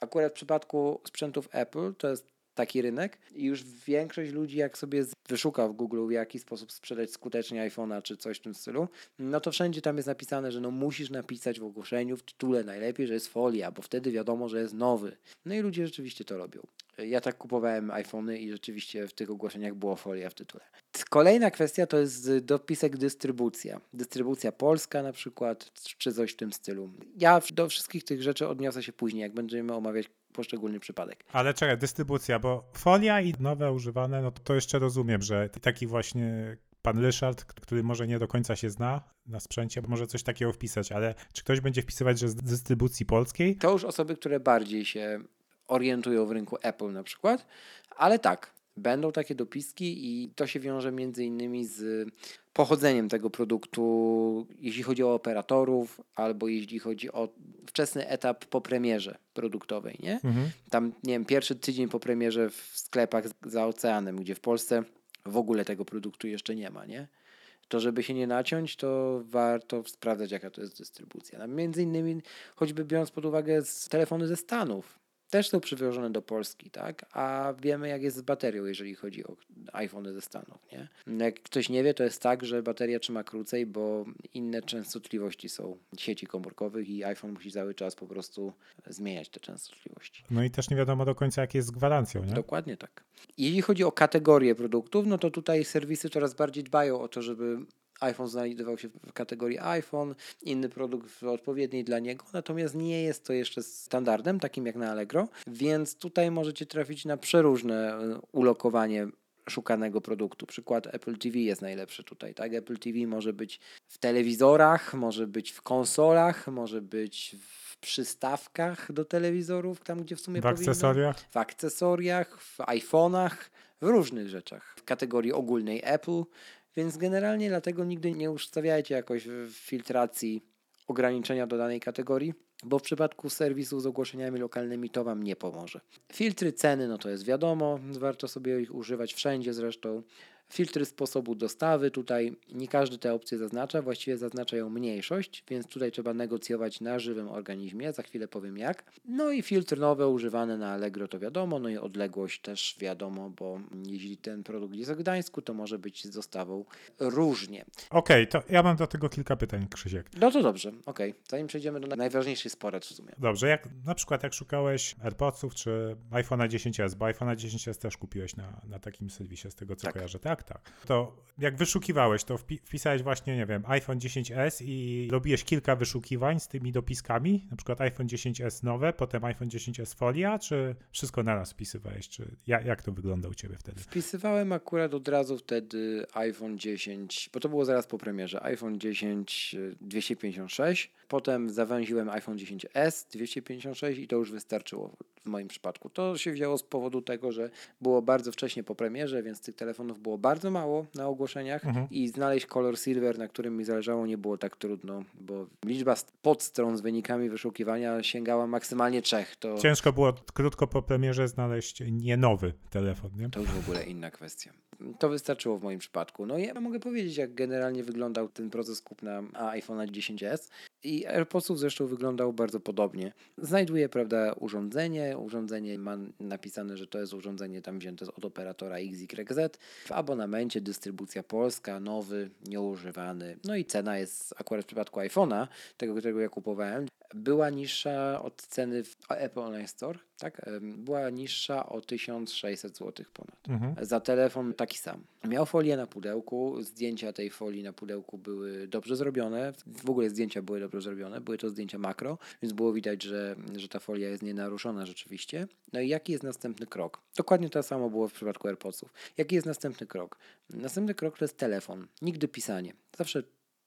akurat w przypadku sprzętów Apple to jest taki rynek i już większość ludzi, jak sobie wyszuka w Google, w jaki sposób sprzedać skutecznie iPhone'a czy coś w tym stylu, no to wszędzie tam jest napisane, że no musisz napisać w ogłoszeniu, w tytule najlepiej, że jest folia, bo wtedy wiadomo, że jest nowy. No i ludzie rzeczywiście to robią. Ja tak kupowałem iPhony i rzeczywiście w tych ogłoszeniach było folia w tytule. Kolejna kwestia to jest dopisek dystrybucja. Dystrybucja polska na przykład, czy coś w tym stylu. Ja do wszystkich tych rzeczy odniosę się później, jak będziemy omawiać poszczególny przypadek. Ale czekaj, dystrybucja, bo folia i nowe używane, no to jeszcze rozumiem, że taki właśnie pan Ryszard, który może nie do końca się zna na sprzęcie, może coś takiego wpisać, ale czy ktoś będzie wpisywać, że z dystrybucji polskiej? To już osoby, które bardziej się orientują w rynku Apple na przykład, ale tak, będą takie dopiski i to się wiąże między innymi z pochodzeniem tego produktu, jeśli chodzi o operatorów, albo jeśli chodzi o wczesny etap po premierze produktowej, nie? Mhm. Tam, nie wiem, pierwszy tydzień po premierze w sklepach za oceanem, gdzie w Polsce w ogóle tego produktu jeszcze nie ma, nie? To żeby się nie naciąć, to warto sprawdzać, jaka to jest dystrybucja. No, między innymi, choćby biorąc pod uwagę telefony ze Stanów, też są przywożone do Polski, tak? A wiemy, jak jest z baterią, jeżeli chodzi o iPhony ze Stanów, nie? Jak ktoś nie wie, to jest tak, że bateria trzyma krócej, bo inne częstotliwości są sieci komórkowych i iPhone musi cały czas po prostu zmieniać te częstotliwości. No i też nie wiadomo do końca, jak jest z gwarancją, nie? Dokładnie tak. Jeśli chodzi o kategorie produktów, no to tutaj serwisy coraz bardziej dbają o to, żeby iPhone znajdował się w kategorii iPhone, inny produkt w odpowiedniej dla niego, natomiast nie jest to jeszcze standardem, takim jak na Allegro, więc tutaj możecie trafić na przeróżne e, ulokowanie szukanego produktu. Przykład Apple TV jest najlepszy tutaj, tak? Apple TV może być w telewizorach, może być w konsolach, może być w przystawkach do telewizorów, tam gdzie w sumie W powinno akcesoriach? w akcesoriach, w iPhone'ach, w różnych rzeczach, w kategorii ogólnej Apple, więc generalnie dlatego nigdy nie ustawiajcie jakoś filtracji ograniczenia do danej kategorii, bo w przypadku serwisu z ogłoszeniami lokalnymi to Wam nie pomoże. Filtry ceny, no to jest wiadomo, warto sobie ich używać wszędzie zresztą. Filtry sposobu dostawy, tutaj nie każdy te opcje zaznacza, właściwie zaznacza ją mniejszość, więc tutaj trzeba negocjować na żywym organizmie, za chwilę powiem jak. No i filtr nowe używane na Allegro to wiadomo, no i odległość też wiadomo, bo jeśli ten produkt jest w Gdańsku, to może być z dostawą różnie. Okej, to ja mam do tego kilka pytań, Krzysiek. No to dobrze, okej. Zanim przejdziemy do najważniejszej sporet w sumie. Dobrze, jak na przykład jak szukałeś AirPodsów czy iPhone'a 10s, bo iPhone'a 10s też kupiłeś na, na takim serwisie, z tego co Tak. kojarzę, tak, tak. To jak wyszukiwałeś, to wpi- wpisałeś właśnie, nie wiem, iPhone 10s i robiłeś kilka wyszukiwań z tymi dopiskami, na przykład iPhone 10s nowe, potem iPhone 10s folia, czy wszystko naraz wpisywałeś, czy jak, jak to wygląda u ciebie wtedy? Wpisywałem akurat od razu wtedy iPhone 10, bo to było zaraz po premierze. iPhone 10 y, 256, potem zawęziłem iPhone 10s 256 i to już wystarczyło. W moim przypadku. To się wzięło z powodu tego, że było bardzo wcześnie po premierze, więc tych telefonów było bardzo mało na ogłoszeniach Mhm. i znaleźć kolor silver, na którym mi zależało, nie było tak trudno, bo liczba podstron z wynikami wyszukiwania sięgała maksymalnie trzech. To, Ciężko było krótko po premierze znaleźć nie nowy telefon, nie? to już w ogóle inna kwestia. To wystarczyło w moim przypadku. No i ja mogę powiedzieć, jak generalnie wyglądał ten proces kupna iPhone'a 10s i AirPodsów zresztą wyglądał bardzo podobnie. Znajduje, prawda, urządzenie. Urządzenie ma napisane, że to jest urządzenie tam wzięte od operatora XYZ. W abonamencie dystrybucja polska, nowy, nieużywany. No i cena jest akurat w przypadku iPhone'a, tego, którego ja kupowałem, była niższa od ceny w Apple Online Store, tak? Była niższa o 1600 zł ponad. Mhm. Za telefon taki sam. Miał folię na pudełku, zdjęcia tej folii na pudełku były dobrze zrobione, w ogóle zdjęcia były dobrze zrobione, były to zdjęcia makro, więc było widać, że, że ta folia jest nienaruszona rzeczywiście. No i jaki jest następny krok? Dokładnie to samo było w przypadku AirPodsów. Jaki jest następny krok? Następny krok to jest telefon, nigdy pisanie. Zawsze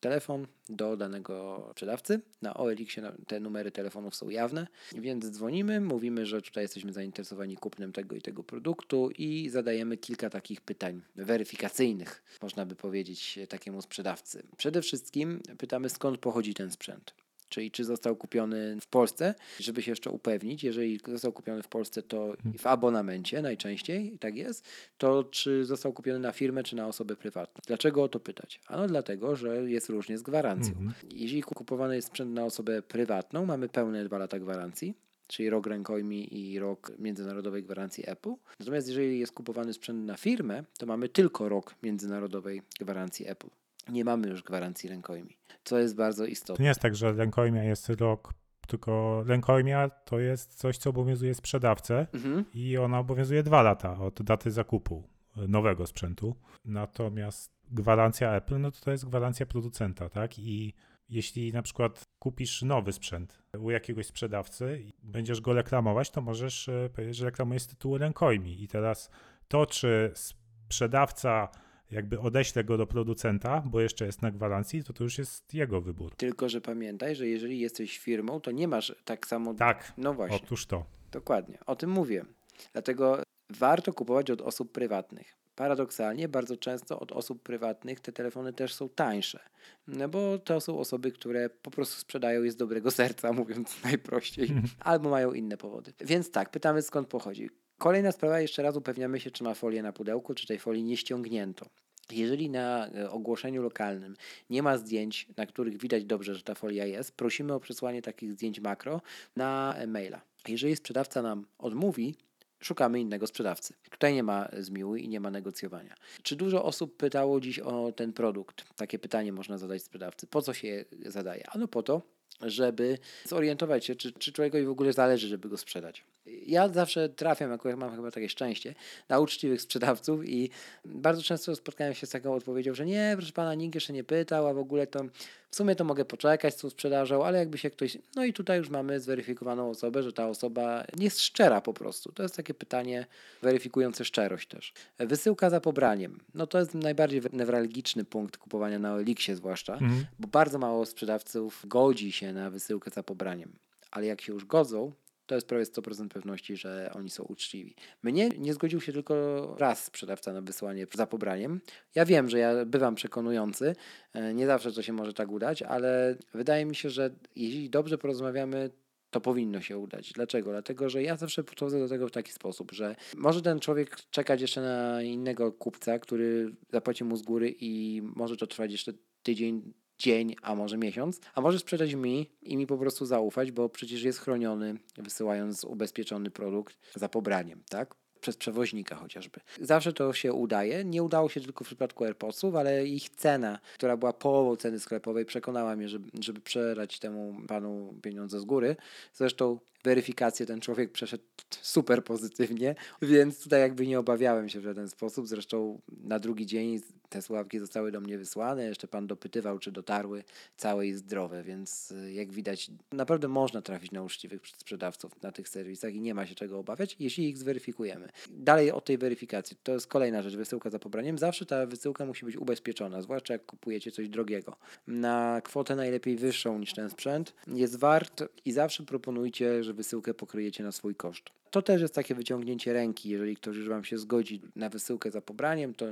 telefon do danego sprzedawcy. Na OLX na- te numery telefonów są jawne, więc dzwonimy, mówimy, że tutaj jesteśmy zainteresowani kupnem tego i tego produktu i zadajemy kilka takich pytań weryfikacyjnych, można by powiedzieć takiemu sprzedawcy. Przede wszystkim pytamy skąd pochodzi ten sprzęt. Czyli czy został kupiony w Polsce, żeby się jeszcze upewnić, jeżeli został kupiony w Polsce, to w abonamencie najczęściej, tak jest, to czy został kupiony na firmę, czy na osobę prywatną. Dlaczego o to pytać? Ano dlatego, że jest różnie z gwarancją. Mhm. Jeżeli kupowany jest sprzęt na osobę prywatną, mamy pełne dwa lata gwarancji, czyli rok rękojmi i rok międzynarodowej gwarancji Apple. Natomiast jeżeli jest kupowany sprzęt na firmę, to mamy tylko rok międzynarodowej gwarancji Apple. Nie mamy już gwarancji rękojmi, co jest bardzo To istotne. nie jest tak, że rękojmia jest rok, tylko rękojmia to jest coś, co obowiązuje sprzedawcę Mhm. i ona obowiązuje dwa lata od daty zakupu nowego sprzętu. Natomiast gwarancja Apple, no to to jest gwarancja producenta, tak? I jeśli na przykład kupisz nowy sprzęt u jakiegoś sprzedawcy i będziesz go reklamować, to możesz e, powiedzieć, że reklamujesz z tytułu rękojmi. I teraz to, czy sprzedawca jakby odeślę go do producenta, bo jeszcze jest na gwarancji, to to już jest jego wybór. Tylko, że pamiętaj, że jeżeli jesteś firmą, to nie masz tak samo. Tak, No właśnie. otóż to. Dokładnie, o tym mówię. Dlatego warto kupować od osób prywatnych. Paradoksalnie, bardzo często od osób prywatnych te telefony też są tańsze. No bo to są osoby, które po prostu sprzedają je z dobrego serca, mówiąc najprościej, albo mają inne powody. Więc tak, pytamy skąd pochodzi. Kolejna sprawa, jeszcze raz upewniamy się, czy ma folię na pudełku, czy tej folii nie ściągnięto. Jeżeli na e, ogłoszeniu lokalnym nie ma zdjęć, na których widać dobrze, że ta folia jest, prosimy o przesłanie takich zdjęć makro na e, maila. Jeżeli sprzedawca nam odmówi, szukamy innego sprzedawcy. Tutaj nie ma zmiłuj i nie ma negocjowania. Czy dużo osób pytało dziś o ten produkt? Takie pytanie można zadać sprzedawcy. Po co się je zadaje? Ano po to, żeby zorientować się, czy, czy człowiekowi w ogóle zależy, żeby go sprzedać. Ja zawsze trafiam, jako mam chyba takie szczęście, na uczciwych sprzedawców i bardzo często spotkałem się z taką odpowiedzią, że nie, proszę pana, nikt jeszcze nie pytał, a w ogóle to w sumie to mogę poczekać z tą sprzedażą, ale jakby się ktoś... No i tutaj już mamy zweryfikowaną osobę, że ta osoba jest szczera po prostu. To jest takie pytanie weryfikujące szczerość też. Wysyłka za pobraniem. No to jest najbardziej newralgiczny punkt kupowania na Elixie zwłaszcza, Mhm. bo bardzo mało sprzedawców godzi się na wysyłkę za pobraniem. Ale jak się już godzą, to jest prawie 100% pewności, że oni są uczciwi. Mnie nie zgodził się tylko raz sprzedawca na wysłanie za pobraniem. Ja wiem, że ja bywam przekonujący, e, nie zawsze to się może tak udać, ale wydaje mi się, że jeśli dobrze porozmawiamy, to powinno się udać. Dlaczego? Dlatego, że ja zawsze podchodzę do tego w taki sposób, że może ten człowiek czekać jeszcze na innego kupca, który zapłaci mu z góry i może to trwać jeszcze tydzień, dzień, a może miesiąc, a może sprzedać mi i mi po prostu zaufać, bo przecież jest chroniony, wysyłając ubezpieczony produkt za pobraniem, tak? Przez przewoźnika chociażby. Zawsze to się udaje. Nie udało się tylko w przypadku AirPodsów, ale ich cena, która była połową ceny sklepowej, przekonała mnie, żeby, żeby przelać temu panu pieniądze z góry. Zresztą weryfikację ten człowiek przeszedł super pozytywnie, więc tutaj jakby nie obawiałem się w żaden sposób. Zresztą na drugi dzień te słuchawki zostały do mnie wysłane. Jeszcze pan dopytywał, czy dotarły całe i zdrowe, więc y, jak widać, naprawdę można trafić na uczciwych sprzedawców na tych serwisach i nie ma się czego obawiać, jeśli ich zweryfikujemy. Dalej o tej weryfikacji. To jest kolejna rzecz, wysyłka za pobraniem. Zawsze ta wysyłka musi być ubezpieczona, zwłaszcza jak kupujecie coś drogiego. Na kwotę najlepiej wyższą niż ten sprzęt jest wart i zawsze proponujcie, że wysyłkę pokryjecie na swój koszt. To też jest takie wyciągnięcie ręki. Jeżeli ktoś już Wam się zgodzi na wysyłkę za pobraniem, to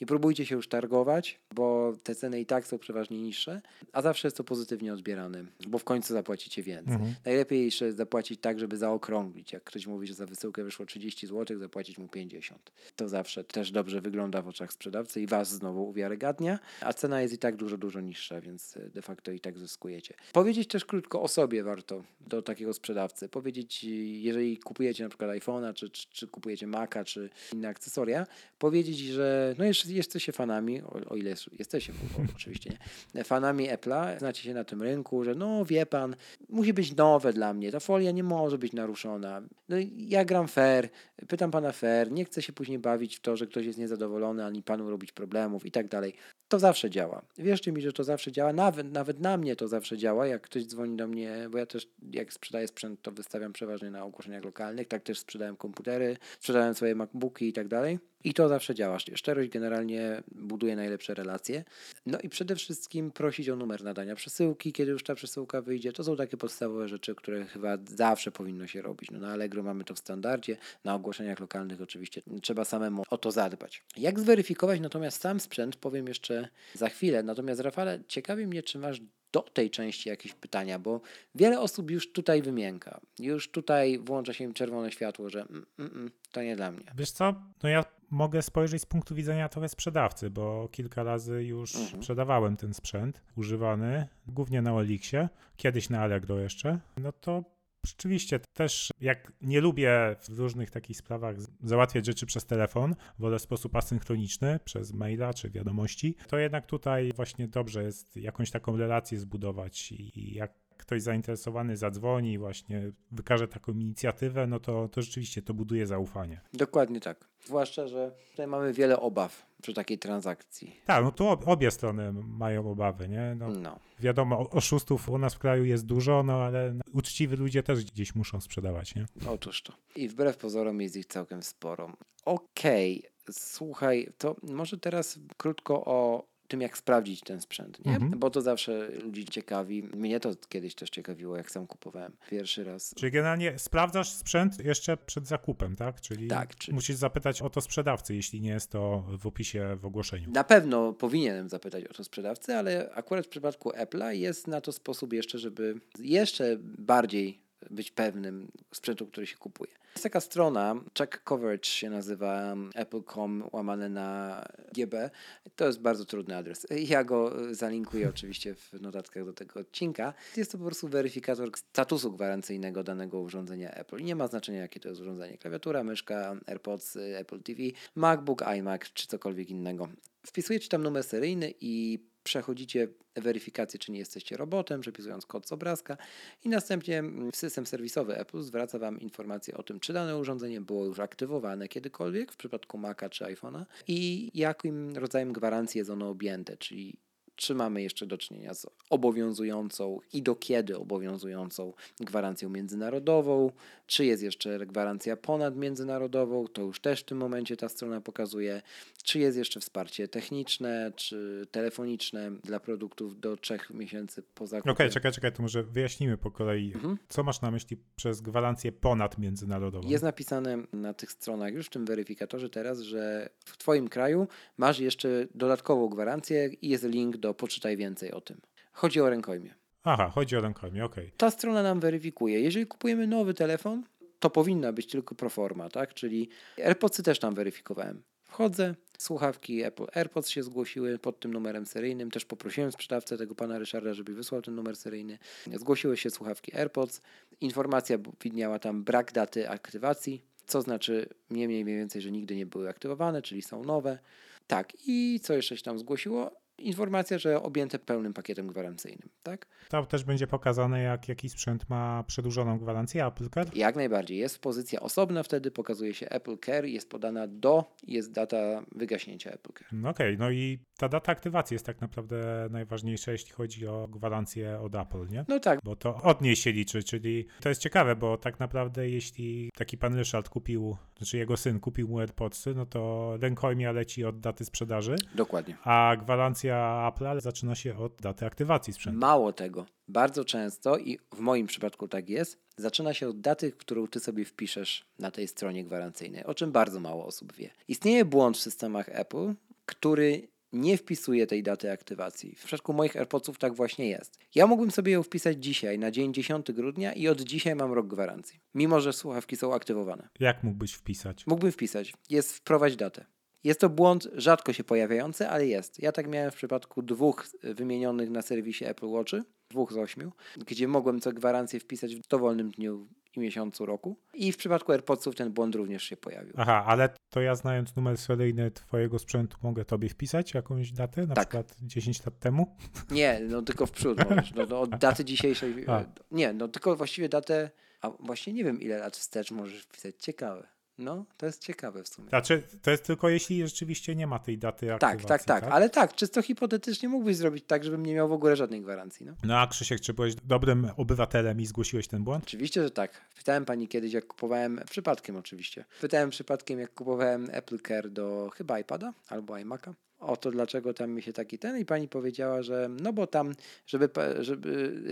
nie próbujcie się już targować, bo te ceny i tak są przeważnie niższe, a zawsze jest to pozytywnie odbierane, bo w końcu zapłacicie więcej. Mhm. Najlepiej jeszcze zapłacić tak, żeby zaokrąglić. Jak ktoś mówi, że za wysyłkę wyszło 30 zł, zapłacić mu 50. To zawsze też dobrze wygląda w oczach sprzedawcy i Was znowu uwiarygadnia, a cena jest i tak dużo, dużo niższa, więc de facto i tak zyskujecie. Powiedzieć też krótko o sobie warto do takiego sprzedawcy. Powiedzieć, jeżeli kupujecie na przykład iPhone'a, czy, czy, czy kupujecie Maca, czy inne akcesoria, powiedzieć, że no jeszcze jesteście fanami, o, o ile jesteście, oczywiście nie, fanami Apple'a, znacie się na tym rynku, że no wie pan, musi być nowe dla mnie, ta folia nie może być naruszona. No ja gram fair, pytam pana fair, nie chcę się później bawić w to, że ktoś jest niezadowolony, ani panu robić problemów i tak dalej. To zawsze działa. Wierzcie mi, że to zawsze działa. Nawet, nawet na mnie to zawsze działa. Jak ktoś dzwoni do mnie, bo ja też jak sprzedaję sprzęt, to wystawiam przeważnie na ogłoszeniach lokalnych. Tak też sprzedałem komputery, sprzedałem swoje MacBooki i tak dalej. I to zawsze działa. Szczerość generalnie buduje najlepsze relacje. No i przede wszystkim prosić o numer nadania przesyłki, kiedy już ta przesyłka wyjdzie. To są takie podstawowe rzeczy, które chyba zawsze powinno się robić. No na Allegro mamy to w standardzie, na ogłoszeniach lokalnych oczywiście trzeba samemu o to zadbać. Jak zweryfikować natomiast sam sprzęt, powiem jeszcze za chwilę. Natomiast Rafale, ciekawi mnie, czy masz do tej części jakieś pytania, bo wiele osób już tutaj wymięka. Już tutaj włącza się im czerwone światło, że mm, mm, mm, to nie dla mnie. Wiesz co, no ja mogę spojrzeć z punktu widzenia trochę sprzedawcy, bo kilka razy już mhm. sprzedawałem ten sprzęt używany, głównie na Elixie, kiedyś na Allegro jeszcze. No to Rzeczywiście też jak nie lubię w różnych takich sprawach załatwiać rzeczy przez telefon, wolę sposób asynchroniczny, przez maila czy wiadomości, to jednak tutaj właśnie dobrze jest jakąś taką relację zbudować i jak ktoś zainteresowany zadzwoni, właśnie wykaże taką inicjatywę, no to, to rzeczywiście to buduje zaufanie. Dokładnie tak. Zwłaszcza, że tutaj mamy wiele obaw przy takiej transakcji. Tak, no tu obie strony mają obawy, nie? No, no. Wiadomo, oszustów u nas w kraju jest dużo, no ale uczciwi ludzie też gdzieś muszą sprzedawać, nie? Otóż to. I wbrew pozorom jest ich całkiem sporo. Okej, okay. słuchaj, to może teraz krótko o tym, jak sprawdzić ten sprzęt, nie? Mhm. Bo to zawsze ludzi ciekawi. Mnie to kiedyś też ciekawiło, jak sam kupowałem pierwszy raz. Czyli generalnie sprawdzasz sprzęt jeszcze przed zakupem, tak? Czyli tak, czy... musisz zapytać o to sprzedawcy, jeśli nie jest to w opisie, w ogłoszeniu. Na pewno powinienem zapytać o to sprzedawcy, ale akurat w przypadku Apple'a jest na to sposób jeszcze, żeby jeszcze bardziej być pewnym sprzętu, który się kupuje. Jest taka strona, check coverage się nazywa apple.com łamane na GB. To jest bardzo trudny adres. Ja go zalinkuję oczywiście w notatkach do tego odcinka. Jest to po prostu weryfikator statusu gwarancyjnego danego urządzenia Apple. Nie ma znaczenia jakie to jest urządzenie. Klawiatura, myszka, AirPods, Apple TV, MacBook, iMac czy cokolwiek innego. Wpisujecie tam numer seryjny i przechodzicie weryfikację, czy nie jesteście robotem, przepisując kod z obrazka i następnie mm, system serwisowy Apple zwraca Wam informację o tym, czy dane urządzenie było już aktywowane kiedykolwiek w przypadku Maca czy iPhone'a i jakim rodzajem gwarancji jest ono objęte, czyli czy mamy jeszcze do czynienia z obowiązującą i do kiedy obowiązującą gwarancją międzynarodową, czy jest jeszcze gwarancja ponadmiędzynarodową, to już też w tym momencie ta strona pokazuje, czy jest jeszcze wsparcie techniczne, czy telefoniczne dla produktów do trzech miesięcy po zakupie. Okej, okay, czekaj, czekaj, to może wyjaśnimy po kolei. Mhm. Co masz na myśli przez gwarancję ponadmiędzynarodową? Jest napisane na tych stronach już w tym weryfikatorze teraz, że w Twoim kraju masz jeszcze dodatkową gwarancję i jest link do poczytaj więcej o tym. Chodzi o rękojmie. Aha, chodzi o rękojmie, okej. Okay. Ta strona nam weryfikuje. Jeżeli kupujemy nowy telefon, to powinna być tylko proforma, tak? Czyli AirPodsy też tam weryfikowałem. Wchodzę, słuchawki Apple AirPods się zgłosiły pod tym numerem seryjnym. Też poprosiłem sprzedawcę tego pana Ryszarda, żeby wysłał ten numer seryjny. Zgłosiły się słuchawki AirPods. Informacja widniała tam brak daty aktywacji, co znaczy mniej, mniej więcej, że nigdy nie były aktywowane, czyli są nowe. Tak, i co jeszcze się tam zgłosiło? Informacja, że objęte pełnym pakietem gwarancyjnym, tak? To też będzie pokazane, jak jaki sprzęt ma przedłużoną gwarancję Apple Care? Jak najbardziej. Jest pozycja osobna, wtedy pokazuje się Apple Care, jest podana do, jest data wygaśnięcia Apple Care. No okej, okay, no i ta data aktywacji jest tak naprawdę najważniejsza, jeśli chodzi o gwarancję od Apple, nie? No tak. Bo to od niej się liczy, czyli to jest ciekawe, bo tak naprawdę jeśli taki pan Ryszard kupił znaczy jego syn kupił mu AirPodsy, no to rękojmia leci od daty sprzedaży, Dokładnie. a gwarancja Apple'a zaczyna się od daty aktywacji sprzętu. Mało tego, bardzo często i w moim przypadku tak jest, zaczyna się od daty, którą ty sobie wpiszesz na tej stronie gwarancyjnej, o czym bardzo mało osób wie. Istnieje błąd w systemach Apple, który nie wpisuje tej daty aktywacji. W przypadku moich AirPodsów tak właśnie jest. Ja mógłbym sobie ją wpisać dzisiaj, na dzień 10 grudnia i od dzisiaj mam rok gwarancji, mimo że słuchawki są aktywowane. Jak mógłbyś wpisać? Mógłbym wpisać. Jest wprowadź datę. Jest to błąd rzadko się pojawiający, ale jest. Ja tak miałem w przypadku dwóch wymienionych na serwisie Apple Watchy, dwóch z ośmiu, gdzie mogłem co gwarancję wpisać w dowolnym dniu i miesiącu roku. I w przypadku AirPodsów ten błąd również się pojawił. Aha, ale to ja znając numer seryjny twojego sprzętu mogę tobie wpisać jakąś datę, na Tak. przykład 10 lat temu? Nie, no tylko w przód możesz. No, no, od daty dzisiejszej. A. Nie, no tylko właściwie datę. A właśnie nie wiem, ile lat wstecz możesz wpisać. Ciekawe. No, to jest ciekawe w sumie. Znaczy, to jest tylko jeśli rzeczywiście nie ma tej daty Tak, aktywacji, tak, tak, ale tak, czysto hipotetycznie mógłbyś zrobić tak, żebym nie miał w ogóle żadnej gwarancji. No. No a Krzysiek, czy byłeś dobrym obywatelem i zgłosiłeś ten błąd? Oczywiście, że tak. Pytałem pani kiedyś, jak kupowałem, przypadkiem oczywiście, pytałem przypadkiem, jak kupowałem Apple Care do chyba iPada albo iMac'a, o to, dlaczego tam mi się taki ten i pani powiedziała, że no bo tam, żeby, żeby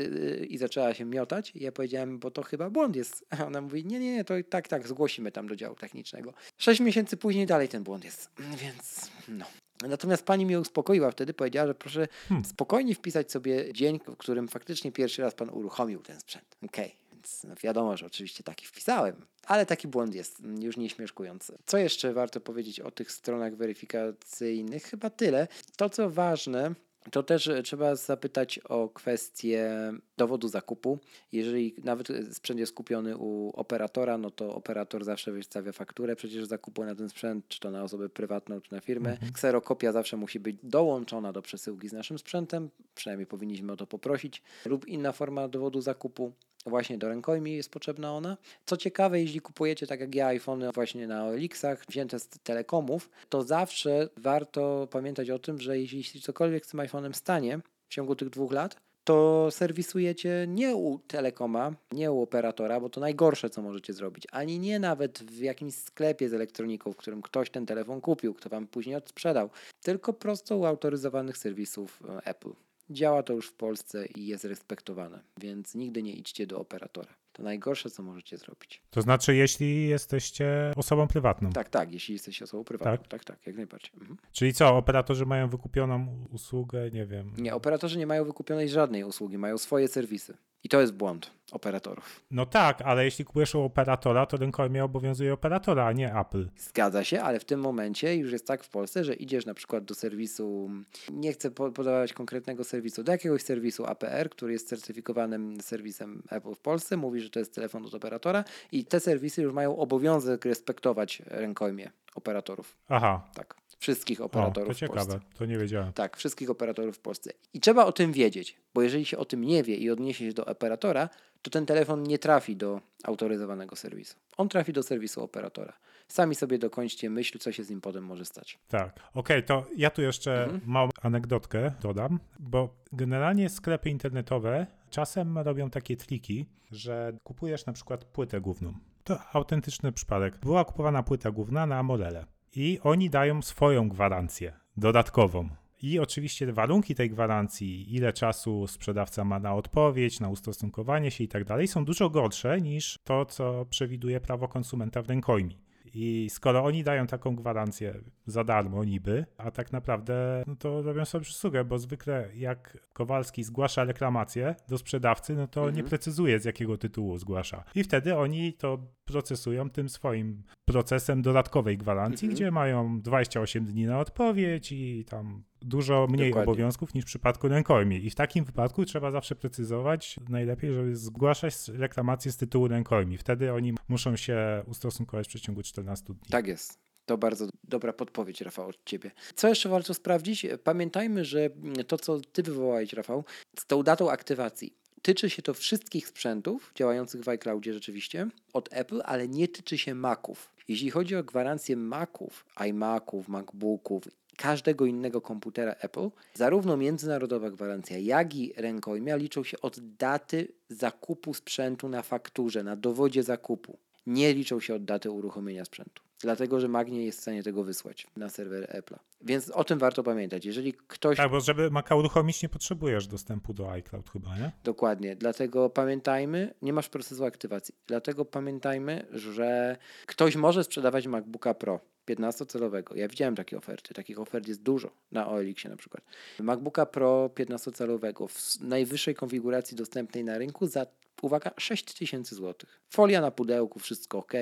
yy, i zaczęła się miotać i ja powiedziałem, bo to chyba błąd jest. A ona mówi, nie, nie, nie, to tak, tak, zgłosimy tam do działu technicznego. Sześć miesięcy później dalej ten błąd jest, więc no. Natomiast pani mnie uspokoiła wtedy, powiedziała, że proszę Hmm. spokojnie wpisać sobie dzień, w którym faktycznie pierwszy raz pan uruchomił ten sprzęt. Okej, więc no wiadomo, że oczywiście taki wpisałem, ale taki błąd jest, już nie śmieszkujący. Co jeszcze warto powiedzieć o tych stronach weryfikacyjnych? Chyba tyle. To, co ważne, to też e, trzeba zapytać o kwestię dowodu zakupu. Jeżeli nawet e, sprzęt jest kupiony u operatora, no to operator zawsze wystawia fakturę przecież zakupu na ten sprzęt, czy to na osobę prywatną, czy na firmę. Kserokopia zawsze musi być dołączona do przesyłki z naszym sprzętem, przynajmniej powinniśmy o to poprosić, lub inna forma dowodu zakupu. Właśnie do rękojmi jest potrzebna ona. Co ciekawe, jeśli kupujecie tak jak ja iPhony właśnie na OLX-ach, wzięte z telekomów, to zawsze warto pamiętać o tym, że jeśli cokolwiek z tym iPhone'em stanie w ciągu tych dwóch lat, to serwisujecie nie u telekoma, nie u operatora, bo to najgorsze, co możecie zrobić, ani nie nawet w jakimś sklepie z elektroniką, w którym ktoś ten telefon kupił, kto wam później odsprzedał, tylko prosto u autoryzowanych serwisów e, Apple. Działa to już w Polsce i jest respektowane, więc nigdy nie idźcie do operatora. To najgorsze, co możecie zrobić. To znaczy, jeśli jesteście osobą prywatną. Tak, tak, jeśli jesteś osobą prywatną. Tak, tak, jak najbardziej. Mhm. Czyli co, operatorzy mają wykupioną usługę, nie wiem. Nie, operatorzy nie mają wykupionej żadnej usługi, mają swoje serwisy. I to jest błąd operatorów. No tak, ale jeśli kupujesz u operatora, to rękojmie obowiązuje operatora, a nie Apple. Zgadza się, ale w tym momencie już jest tak w Polsce, że idziesz na przykład do serwisu, nie chcę po- podawać konkretnego serwisu, do jakiegoś serwisu APR, który jest certyfikowanym serwisem Apple w Polsce, mówi, że to jest telefon od operatora i te serwisy już mają obowiązek respektować rękojmie operatorów. Aha, Tak, wszystkich o, operatorów to w Polsce. ciekawe, to nie wiedziałem. Tak, wszystkich operatorów w Polsce. I trzeba o tym wiedzieć, bo jeżeli się o tym nie wie i odniesie się do operatora, to ten telefon nie trafi do autoryzowanego serwisu. On trafi do serwisu operatora. Sami sobie dokończcie myśl, co się z nim potem może stać. Tak, okej, to ja tu jeszcze Mhm. małą anegdotkę dodam, bo generalnie sklepy internetowe czasem robią takie triki, że kupujesz na przykład płytę główną. To autentyczny przypadek. Była kupowana płyta główna na Morele i oni dają swoją gwarancję dodatkową. I oczywiście warunki tej gwarancji, ile czasu sprzedawca ma na odpowiedź, na ustosunkowanie się i tak dalej, są dużo gorsze niż to, co przewiduje prawo konsumenta w rękojmi. I skoro oni dają taką gwarancję za darmo niby, a tak naprawdę no to robią sobie przysługę, bo zwykle jak Kowalski zgłasza reklamację do sprzedawcy, no to Mhm. nie precyzuje z jakiego tytułu zgłasza. I wtedy oni to procesują tym swoim procesem dodatkowej gwarancji, Mhm. gdzie mają 28 dni na odpowiedź i tam dużo mniej Dokładnie. obowiązków niż w przypadku rękojmi. I w takim wypadku trzeba zawsze precyzować, najlepiej, żeby zgłaszać reklamację z tytułu rękojmi. Wtedy oni muszą się ustosunkować w przeciągu 14 dni. Tak jest. To bardzo dobra podpowiedź, Rafał, od Ciebie. Co jeszcze warto sprawdzić? Pamiętajmy, że to, co Ty wywołałeś, Rafał, z tą datą aktywacji. Tyczy się to wszystkich sprzętów działających w iCloudzie rzeczywiście od Apple, ale nie tyczy się Maców. Jeśli chodzi o gwarancję Maców, iMaców, MacBooków, każdego innego komputera Apple, zarówno międzynarodowa gwarancja, jak i rękojmia liczą się od daty zakupu sprzętu na fakturze, na dowodzie zakupu. nie liczą się od daty uruchomienia sprzętu. Dlatego, że Mac nie jest w stanie tego wysłać na serwer Apple'a. Więc o tym warto pamiętać. Jeżeli ktoś. Tak, bo żeby Maca uruchomić, nie potrzebujesz dostępu do iCloud chyba, nie? Dokładnie. Dlatego pamiętajmy, nie masz procesu aktywacji. Dlatego pamiętajmy, że ktoś może sprzedawać MacBooka Pro 15-calowego. Ja widziałem takie oferty. Takich ofert jest dużo na OLX na przykład. MacBooka Pro 15-calowego w najwyższej konfiguracji dostępnej na rynku za, uwaga, 6000 zł. Folia na pudełku, wszystko ok.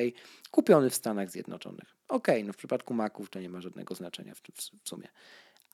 Kupiony w Stanach Zjednoczonych. Ok, no w przypadku Maców to nie ma żadnego znaczenia w, w sumie.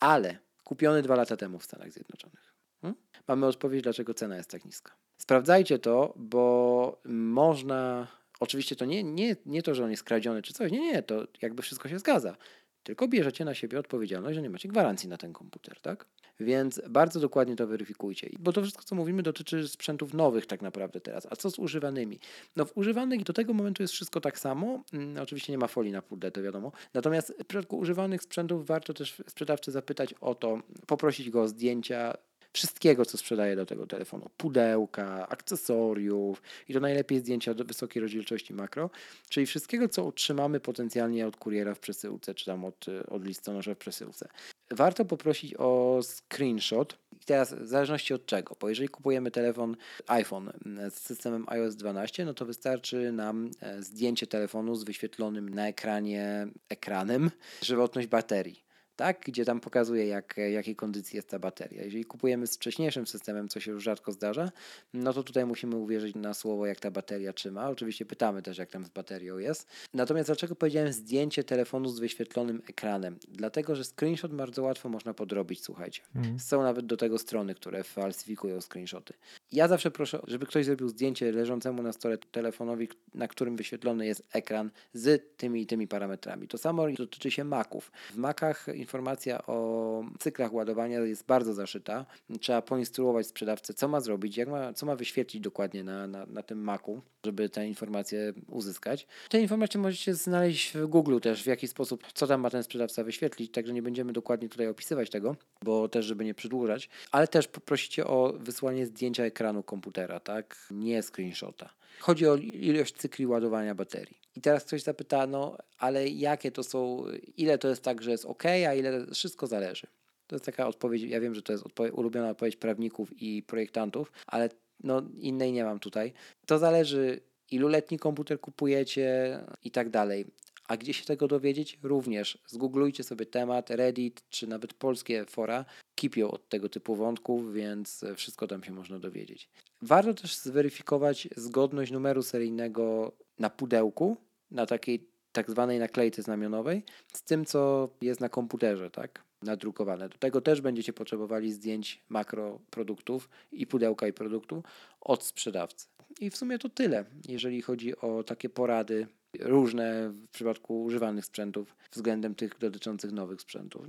Ale kupiony dwa lata temu w Stanach Zjednoczonych. Hmm? Mamy odpowiedź, dlaczego cena jest tak niska. Sprawdzajcie to, bo można Oczywiście to nie, nie, nie to, że on jest kradziony czy coś, nie, nie, to jakby wszystko się zgadza. Tylko bierzecie na siebie odpowiedzialność, że nie macie gwarancji na ten komputer, tak? Więc bardzo dokładnie to weryfikujcie. Bo to wszystko, co mówimy, dotyczy sprzętów nowych tak naprawdę teraz. A co z używanymi? No w używanych do tego momentu jest wszystko tak samo. Hmm, oczywiście nie ma folii na pudle, to wiadomo. Natomiast w przypadku używanych sprzętów warto też sprzedawcy zapytać o to, poprosić go o zdjęcia wszystkiego, co sprzedaje do tego telefonu. Pudełka, akcesoriów i to najlepiej zdjęcia do wysokiej rozdzielczości makro, czyli wszystkiego, co otrzymamy potencjalnie od kuriera w przesyłce, czy tam od, od listonosza w przesyłce. Warto poprosić o screenshot. I teraz w zależności od czego, bo jeżeli kupujemy telefon iPhone z systemem iOS 12, no to wystarczy nam e, zdjęcie telefonu z wyświetlonym na ekranie ekranem żywotność baterii tak? gdzie tam pokazuje, jak, jakiej kondycji jest ta bateria. Jeżeli kupujemy z wcześniejszym systemem, co się już rzadko zdarza, no to tutaj musimy uwierzyć na słowo, jak ta bateria trzyma. Oczywiście pytamy też, jak tam z baterią jest. Natomiast dlaczego powiedziałem zdjęcie telefonu z wyświetlonym ekranem? Dlatego, że screenshot bardzo łatwo można podrobić, słuchajcie. Mm. Są nawet do tego strony, które falsyfikują screenshoty. Ja zawsze proszę, żeby ktoś zrobił zdjęcie leżącemu na stole telefonowi, na którym wyświetlony jest ekran z tymi i tymi parametrami. To samo dotyczy się Maców. W Macach informacja o cyklach ładowania jest bardzo zaszyta. Trzeba poinstruować sprzedawcę, co ma zrobić, jak ma, co ma wyświetlić dokładnie na, na, na tym Macu, żeby te informacje uzyskać. Te informacje możecie znaleźć w Google też, w jaki sposób, co tam ma ten sprzedawca wyświetlić, także nie będziemy dokładnie tutaj opisywać tego, bo też, żeby nie przedłużać, ale też poprosicie o wysłanie zdjęcia ekranu komputera, tak? Nie screenshota. Chodzi o ilość cykli ładowania baterii. I teraz ktoś zapyta, no ale jakie to są, ile to jest tak, że jest ok, a ile wszystko zależy. To jest taka odpowiedź, ja wiem, że to jest ulubiona odpowiedź prawników i projektantów, ale no innej nie mam tutaj. To zależy, iluletni komputer kupujecie i tak dalej. A gdzie się tego dowiedzieć? Również zgooglujcie sobie temat, Reddit czy nawet polskie fora kipią od tego typu wątków, więc wszystko tam się można dowiedzieć. Warto też zweryfikować zgodność numeru seryjnego na pudełku, na takiej tak zwanej naklejce znamionowej, z tym, co jest na komputerze, tak? Nadrukowane. Do tego też będziecie potrzebowali zdjęć makro produktów i pudełka i produktu od sprzedawcy. I w sumie to tyle, jeżeli chodzi o takie porady różne w przypadku używanych sprzętów względem tych dotyczących nowych sprzętów.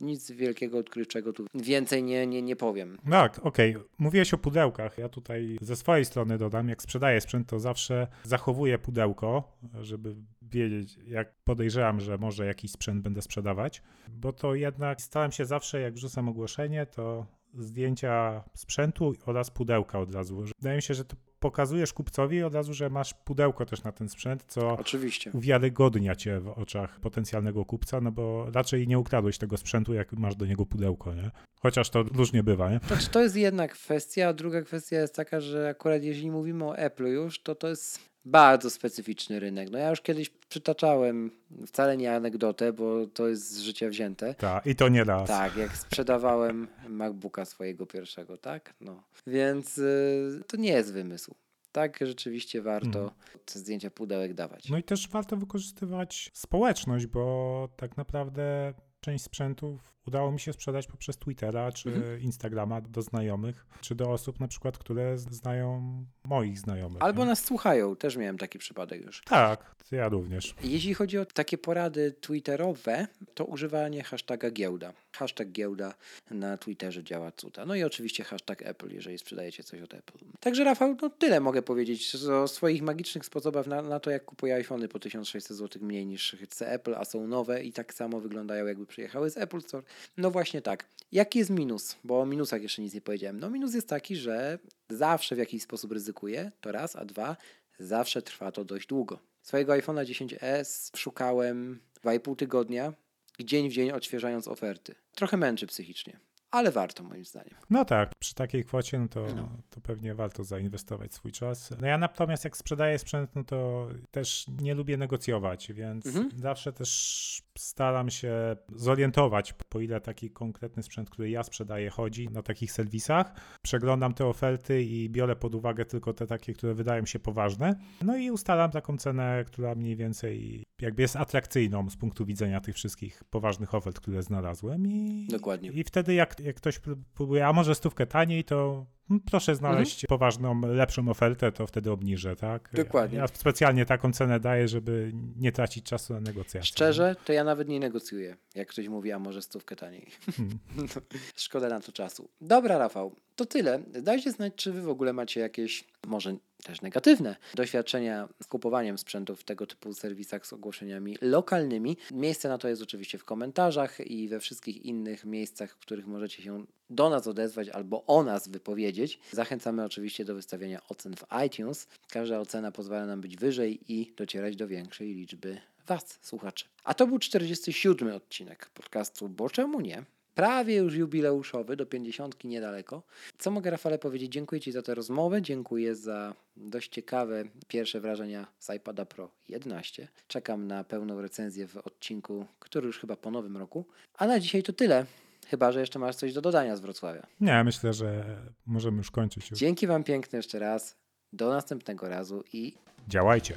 Nic wielkiego, odkrywczego tu więcej nie, nie, nie powiem. Tak, okej. Okay. Mówiłeś o pudełkach. Ja tutaj ze swojej strony dodam, jak sprzedaję sprzęt, to zawsze zachowuję pudełko, żeby wiedzieć, jak podejrzewam, że może jakiś sprzęt będę sprzedawać, bo to jednak starałem się zawsze, jak wrzucam ogłoszenie, to zdjęcia sprzętu oraz pudełka od razu. Wydaje mi się, że to pokazujesz kupcowi od razu, że masz pudełko też na ten sprzęt, co Oczywiście. uwiarygodnia cię w oczach potencjalnego kupca, no bo raczej nie ukradłeś tego sprzętu, jak masz do niego pudełko, nie? Chociaż to różnie bywa, nie? Znaczy, to jest jedna kwestia, a druga kwestia jest taka, że akurat jeżeli mówimy o Apple już, to to jest bardzo specyficzny rynek. No ja już kiedyś przytaczałem, wcale nie anegdotę, bo to jest z życia wzięte. Tak, i to nie raz. Tak, jak sprzedawałem MacBooka swojego pierwszego, tak? No. Więc y, to nie jest wymysł. Tak, rzeczywiście warto hmm. te zdjęcia pudełek dawać. No i też warto wykorzystywać społeczność, bo tak naprawdę część sprzętów udało mi się sprzedać poprzez Twittera czy mhm. Instagrama do znajomych, czy do osób na przykład, które znają moich znajomych. Albo nie? nas słuchają, też miałem taki przypadek już. Tak, ja również. Jeśli chodzi o takie porady twitterowe, to używanie hashtaga giełda. Hashtag giełda na Twitterze działa cuda. No i oczywiście hashtag Apple, jeżeli sprzedajecie coś od Apple. Także Rafał, no tyle mogę powiedzieć o swoich magicznych sposobach na, na to, jak kupuję iPhony po 1600 zł mniej niż chce Apple, a są nowe i tak samo wyglądają jakby przyjechały z Apple Store. No właśnie tak. Jaki jest minus? Bo o minusach jeszcze nic nie powiedziałem. No minus jest taki, że zawsze w jakiś sposób ryzykuję, to raz, a dwa, zawsze trwa to dość długo. Swojego iPhone'a 10s szukałem 2,5 tygodnia, dzień w dzień odświeżając oferty. Trochę męczy psychicznie, ale warto moim zdaniem. No tak, przy takiej kwocie no to, No. to pewnie warto zainwestować swój czas. No ja natomiast jak sprzedaję sprzęt, no to też nie lubię negocjować, więc Mhm. zawsze też staram się zorientować, po ile taki konkretny sprzęt, który ja sprzedaję, chodzi na takich serwisach. Przeglądam te oferty i biorę pod uwagę tylko te takie, które wydają się poważne. No i ustalam taką cenę, która mniej więcej jakby jest atrakcyjną z punktu widzenia tych wszystkich poważnych ofert, które znalazłem. I, Dokładnie. I wtedy jak, jak ktoś pró- próbuje, a może stówkę taniej, to proszę znaleźć poważną, lepszą ofertę, to wtedy obniżę, tak? Dokładnie. Ja specjalnie taką cenę daję, żeby nie tracić czasu na negocjacje. Szczerze, to ja nawet nie negocjuję, jak ktoś mówi, a może stówkę taniej. Hmm. Szkoda na to czasu. Dobra, Rafał, to tyle. Dajcie znać, czy wy w ogóle macie jakieś, może też negatywne, doświadczenia z kupowaniem sprzętów w tego typu serwisach z ogłoszeniami lokalnymi. Miejsce na to jest oczywiście w komentarzach i we wszystkich innych miejscach, w których możecie się do nas odezwać albo o nas wypowiedzieć. Zachęcamy oczywiście do wystawiania ocen w iTunes. Każda ocena pozwala nam być wyżej i docierać do większej liczby Was, słuchaczy. A to był 47 odcinek podcastu, bo czemu nie? Prawie już jubileuszowy, do 50 niedaleko. Co mogę Rafale powiedzieć? Dziękuję Ci za tę rozmowę, dziękuję za dość ciekawe pierwsze wrażenia z iPada Pro 11. Czekam na pełną recenzję w odcinku, który już chyba po nowym roku. A na dzisiaj to tyle. Chyba, że jeszcze masz coś do dodania z Wrocławia. Nie, myślę, że możemy już kończyć. Już. Dzięki Wam piękne jeszcze raz. Do następnego razu i Działajcie.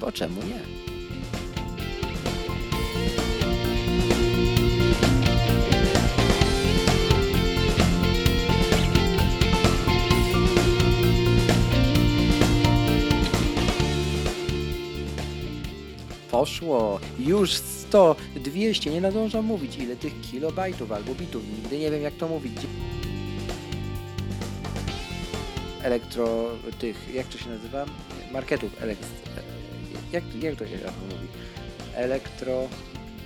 po czemu nie? Poszło już 100, 200, nie nadążam mówić ile tych kilobajtów albo bitów, nigdy nie wiem jak to mówić. Elektro, tych, jak to się nazywa? Marketów, elekt, jak, jak to się mówi? Elektro,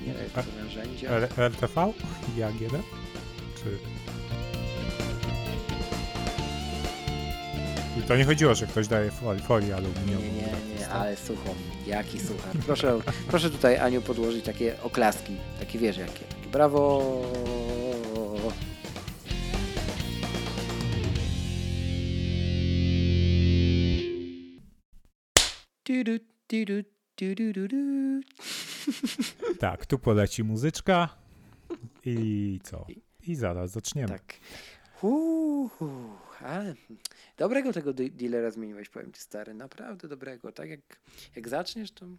nie elektronarzędzia. R- RTV? I AGD? Czy... I to nie chodziło, że ktoś daje folię, folię Nie, aluminiową. nie, nie, ale sucho. Jaki suchar. Proszę, proszę tutaj Aniu podłożyć takie oklaski. Takie wiesz jakie. Brawo. Tak, tu poleci muzyczka i co? I zaraz zaczniemy. Tak. Ale dobrego tego de- dealera zmieniłeś, powiem ci stary. Naprawdę dobrego. Tak jak, jak zaczniesz, to